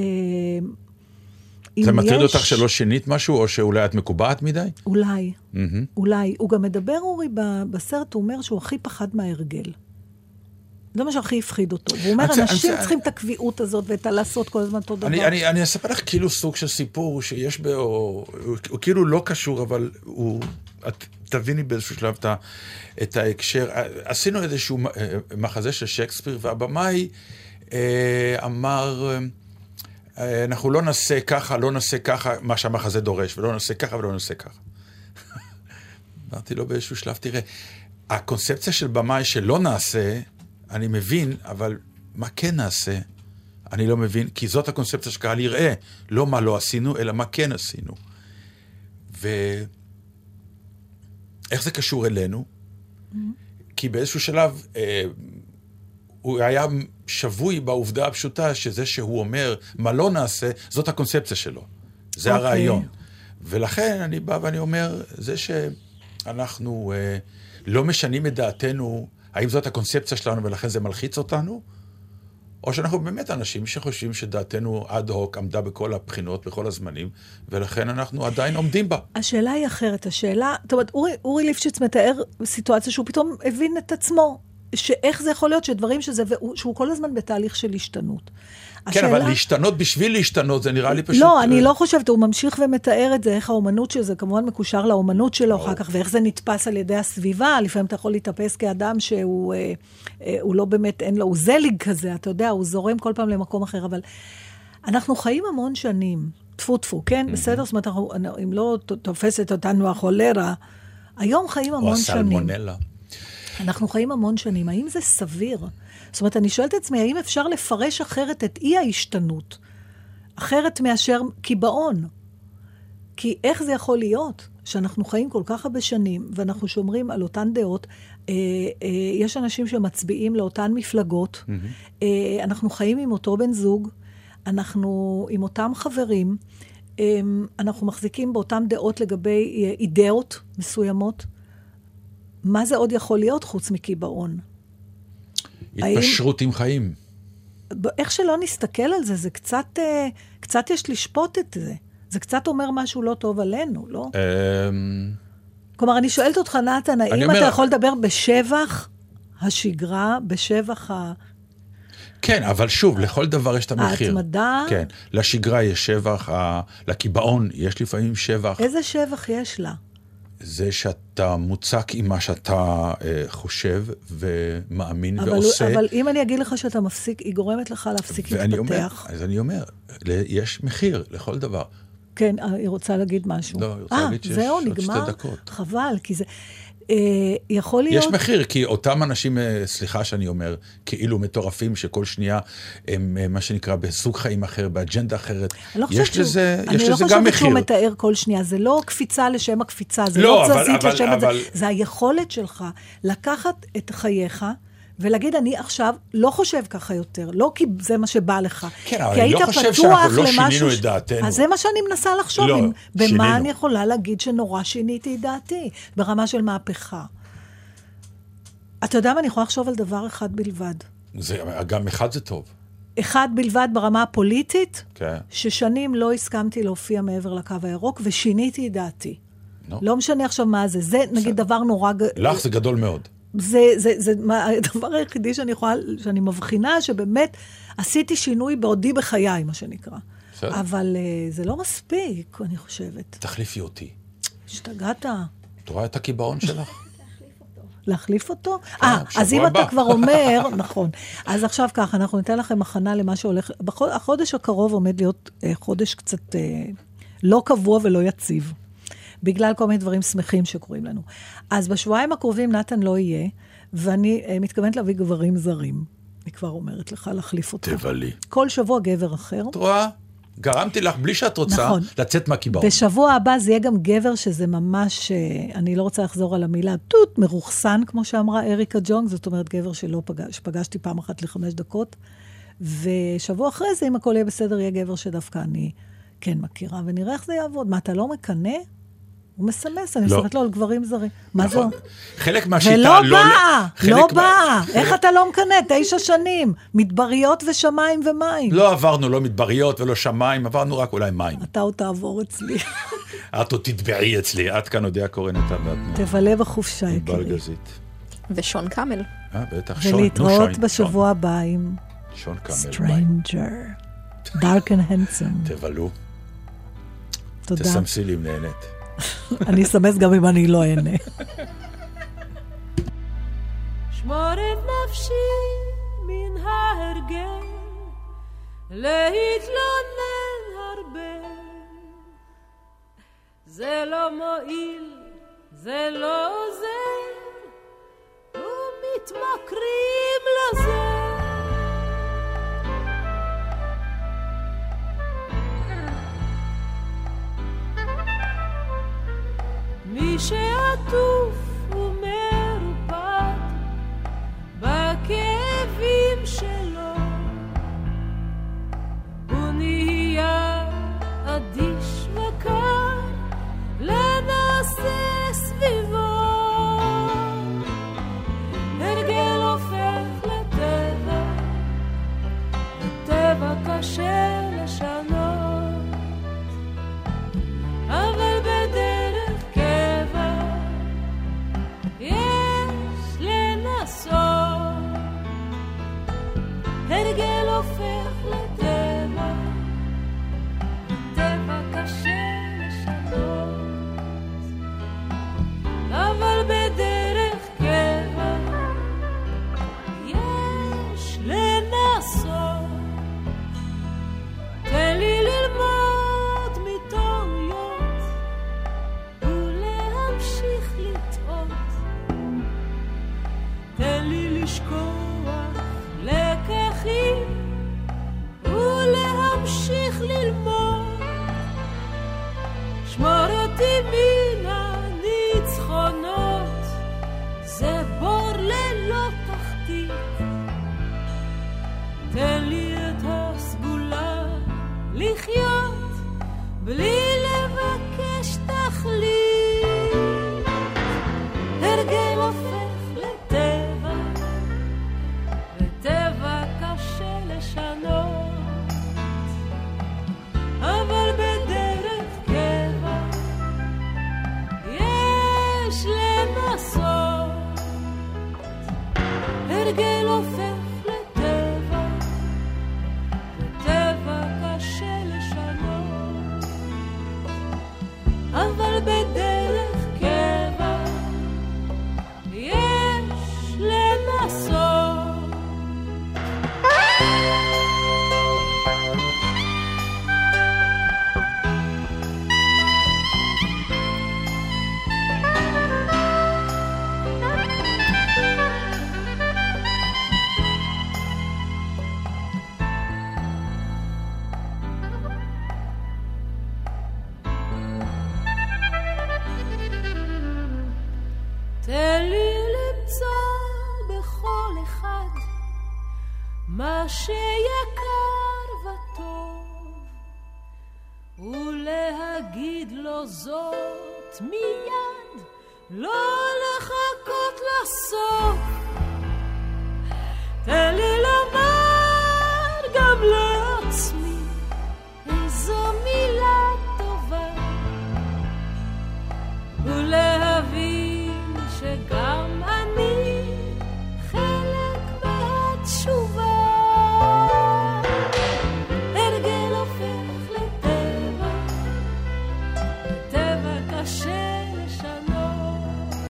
זה מטריד יש- אותך שלא שינית משהו, או שאולי את מקובעת מדי? אולי, מהמם. אולי. הוא גם מדבר, אורי, בסרט, הוא אומר שהוא הכי פחד מההרגל. זה מה שהכי הפחיד אותו. והוא אומר, אנשים אני צריכים את הקביעות הזאת ואת הלעשות כל הזמן אותו דבר. אני, אני, אני אספר לך כאילו סוג של סיפור שיש בו, הוא, הוא כאילו לא קשור, אבל הוא, את תביני באיזשהו שלב את, את ההקשר. עשינו איזשהו אה, מחזה של שייקספיר, והבמאי אה, אמר, אה, אנחנו לא נעשה ככה, לא נעשה ככה, מה שהמחזה דורש, ולא נעשה ככה ולא נעשה ככה. *laughs* אמרתי לו באיזשהו שלב, תראה, הקונספציה של במאי שלא נעשה, אני מבין, אבל מה כן נעשה? אני לא מבין, כי זאת הקונספציה שקהל יראה, לא מה לא עשינו, אלא מה כן עשינו. ואיך זה קשור אלינו? כי באיזשהו שלב אה, הוא היה שבוי בעובדה הפשוטה שזה שהוא אומר מה לא נעשה, זאת הקונספציה שלו. זה אוקיי. הרעיון. ולכן אני בא ואני אומר, זה שאנחנו אה, לא משנים את דעתנו האם זאת הקונספציה שלנו ולכן זה מלחיץ אותנו? או שאנחנו באמת אנשים שחושבים שדעתנו אד הוק עמדה בכל הבחינות, בכל הזמנים, ולכן אנחנו עדיין עומדים בה. השאלה היא אחרת, השאלה, זאת אומרת, אורי, אורי ליפשיץ מתאר סיטואציה שהוא פתאום הבין את עצמו, שאיך זה יכול להיות שדברים שזה, שהוא כל הזמן בתהליך של השתנות. כן, אבל להשתנות בשביל להשתנות, זה נראה לי פשוט... לא, אני אה, לא חושבת, הוא ממשיך ומתאר את זה, איך האומנות של זה כמובן מקושר לאומנות שלו אחר כך, ואיך זה נתפס על ידי הסביבה. לפעמים אתה יכול להתאפס כאדם שהוא אה, אה, הוא לא באמת, אין לו, הוא זליג כזה, אתה יודע, הוא זורם כל פעם למקום אחר, אבל אנחנו חיים המון שנים, טפו טפו, כן? בסדר? זאת אומרת, אנחנו- אם לא תופסת אותנו החולרה, היום חיים או המון שנים. הסלמונלה. אנחנו חיים המון שנים, האם זה סביר? זאת אומרת, אני שואלת את עצמי, האם אפשר לפרש אחרת את אי ההשתנות? אחרת מאשר קיבעון. כי איך זה יכול להיות שאנחנו חיים כל כך הרבה שנים, ואנחנו שומרים על אותן דעות, אה, אה, יש אנשים שמצביעים לאותן מפלגות, אה, אנחנו חיים עם אותו בן זוג, אנחנו עם אותם חברים, אה, אנחנו מחזיקים באותן דעות לגבי אה, אידאות מסוימות. מה זה עוד יכול להיות חוץ מקיבעון? האם- התפשרות עם חיים. איך שלא נסתכל על זה, זה קצת, אה, קצת יש לשפוט את זה. זה קצת אומר משהו לא טוב עלינו, לא? אמ, כלומר, אני שואלת אותך, נתן, האם אומר- אתה יכול לדבר בשבח השגרה, בשבח ה... כן, אבל שוב, לכל דבר יש את המחיר. ההתמדה? כן, לשגרה יש שבח, ה- לקיבעון יש לפעמים שבח. איזה שבח יש לה? זה שאתה מוצק עם מה שאתה אה, חושב ומאמין אבל, ועושה. אבל אם אני אגיד לך שאתה מפסיק, היא גורמת לך להפסיק ואני אומר, להתפתח. אז אני אומר, יש מחיר לכל דבר. כן, אה, היא רוצה להגיד משהו. לא, היא רוצה אה, להגיד שיש זהו, עוד שתי? דקות. חבל, כי זה... אה, יכול להיות... יש מחיר, כי אותם אנשים, אה, סליחה שאני אומר, כאילו מטורפים, שכל שנייה הם אה, מה שנקרא בסוג חיים אחר, באג'נדה אחרת, לא חושבת יש לזה, שהוא, יש אני לזה לא גם חושבת מחיר. שהוא מתאר כל שנייה, זה לא קפיצה לשם הקפיצה, זה לא, לא, תזזית אבל- לשם אבל- זה, זה היכולת שלך לקחת את חייך. ולהגיד, אני עכשיו לא חושב ככה יותר, לא כי זה מה שבא לך. כן, אבל אני לא חושב שאנחנו לא למשהו שינינו את דעתנו. אז זה מה שאני מנסה לחשוב, לא, אם, שינינו. במה אני יכולה להגיד שנורא שיניתי את דעתי, ברמה של מהפכה. אתה יודע מה, אני יכולה לחשוב על דבר אחד בלבד. זה, גם אחד זה טוב. אחד בלבד ברמה הפוליטית, כן. ששנים לא הסכמתי להופיע מעבר לקו הירוק, ושיניתי את דעתי. נו. לא משנה עכשיו מה זה. זה, נגיד, דבר נורא... לך זה גדול מאוד. זה, זה, זה מה, הדבר היחידי שאני יכולה, שאני מבחינה, שבאמת עשיתי שינוי בעודי בחיי, מה שנקרא. בסדר. אבל uh, זה לא מספיק, אני חושבת. תחליפי אותי. השתגעת? את רואה את הקיבעון שלך? *laughs* להחליף אותו? אה, בשבוע אז אם. אתה כבר *laughs* אומר, נכון. אז עכשיו ככה, אנחנו ניתן לכם הכנה למה שהולך... בחוד- החודש הקרוב עומד להיות אה, חודש קצת אה, לא קבוע ולא יציב. בגלל כל מיני דברים שמחים שקורים לנו. אז בשבועיים הקרובים נתן לא יהיה, ואני אה, מתכוונת להביא גברים זרים. אני כבר אומרת לך להחליף אותך. תבלי. כל שבוע גבר אחר. את רואה? גרמתי לך, בלי שאת רוצה, נכון. לצאת מהקיבעון. בשבוע הבא זה יהיה גם גבר שזה ממש, אה, אני לא רוצה לחזור על המילה, טוט, מרוכסן, כמו שאמרה אריקה ג'ונג, זאת אומרת גבר שלא פגש, שפגשתי פעם אחת לחמש דקות. ושבוע אחרי זה, אם הכל יהיה בסדר, יהיה גבר שדווקא אני כן מכירה, ונראה איך זה יעבוד. מה, אתה לא מקנא? הוא מסמס, אני לא. מסתכלת לו על גברים זרים. מה זה? נכון. חלק מהשיטה ולא לא... באה, חלק לא באה. איך אתה לא מקנא? תשע שנים. מדבריות ושמיים ומים. לא עברנו לא מדבריות ולא שמיים, עברנו רק אולי מים. אתה עוד תעבור אצלי. *laughs* את עוד תטבעי אצלי, עד כאן אודיה קורן הייתה ואת תבלה בחופשה, יקירי. גזית. ושון קאמל. אה, בטח, שון, נו, ולהתראות בשבוע הבא עם שון, קאמל. Stranger. Dark and handsome. תבלו, תודה. תסמסי לי אם נהנית. אני אסמס גם אם אני לא אהנה. שמור את נפשי מן ההרגל, להתלונן הרבה. זה לא מועיל, זה לא עוזר, ומתמכרים לזה. שעטוף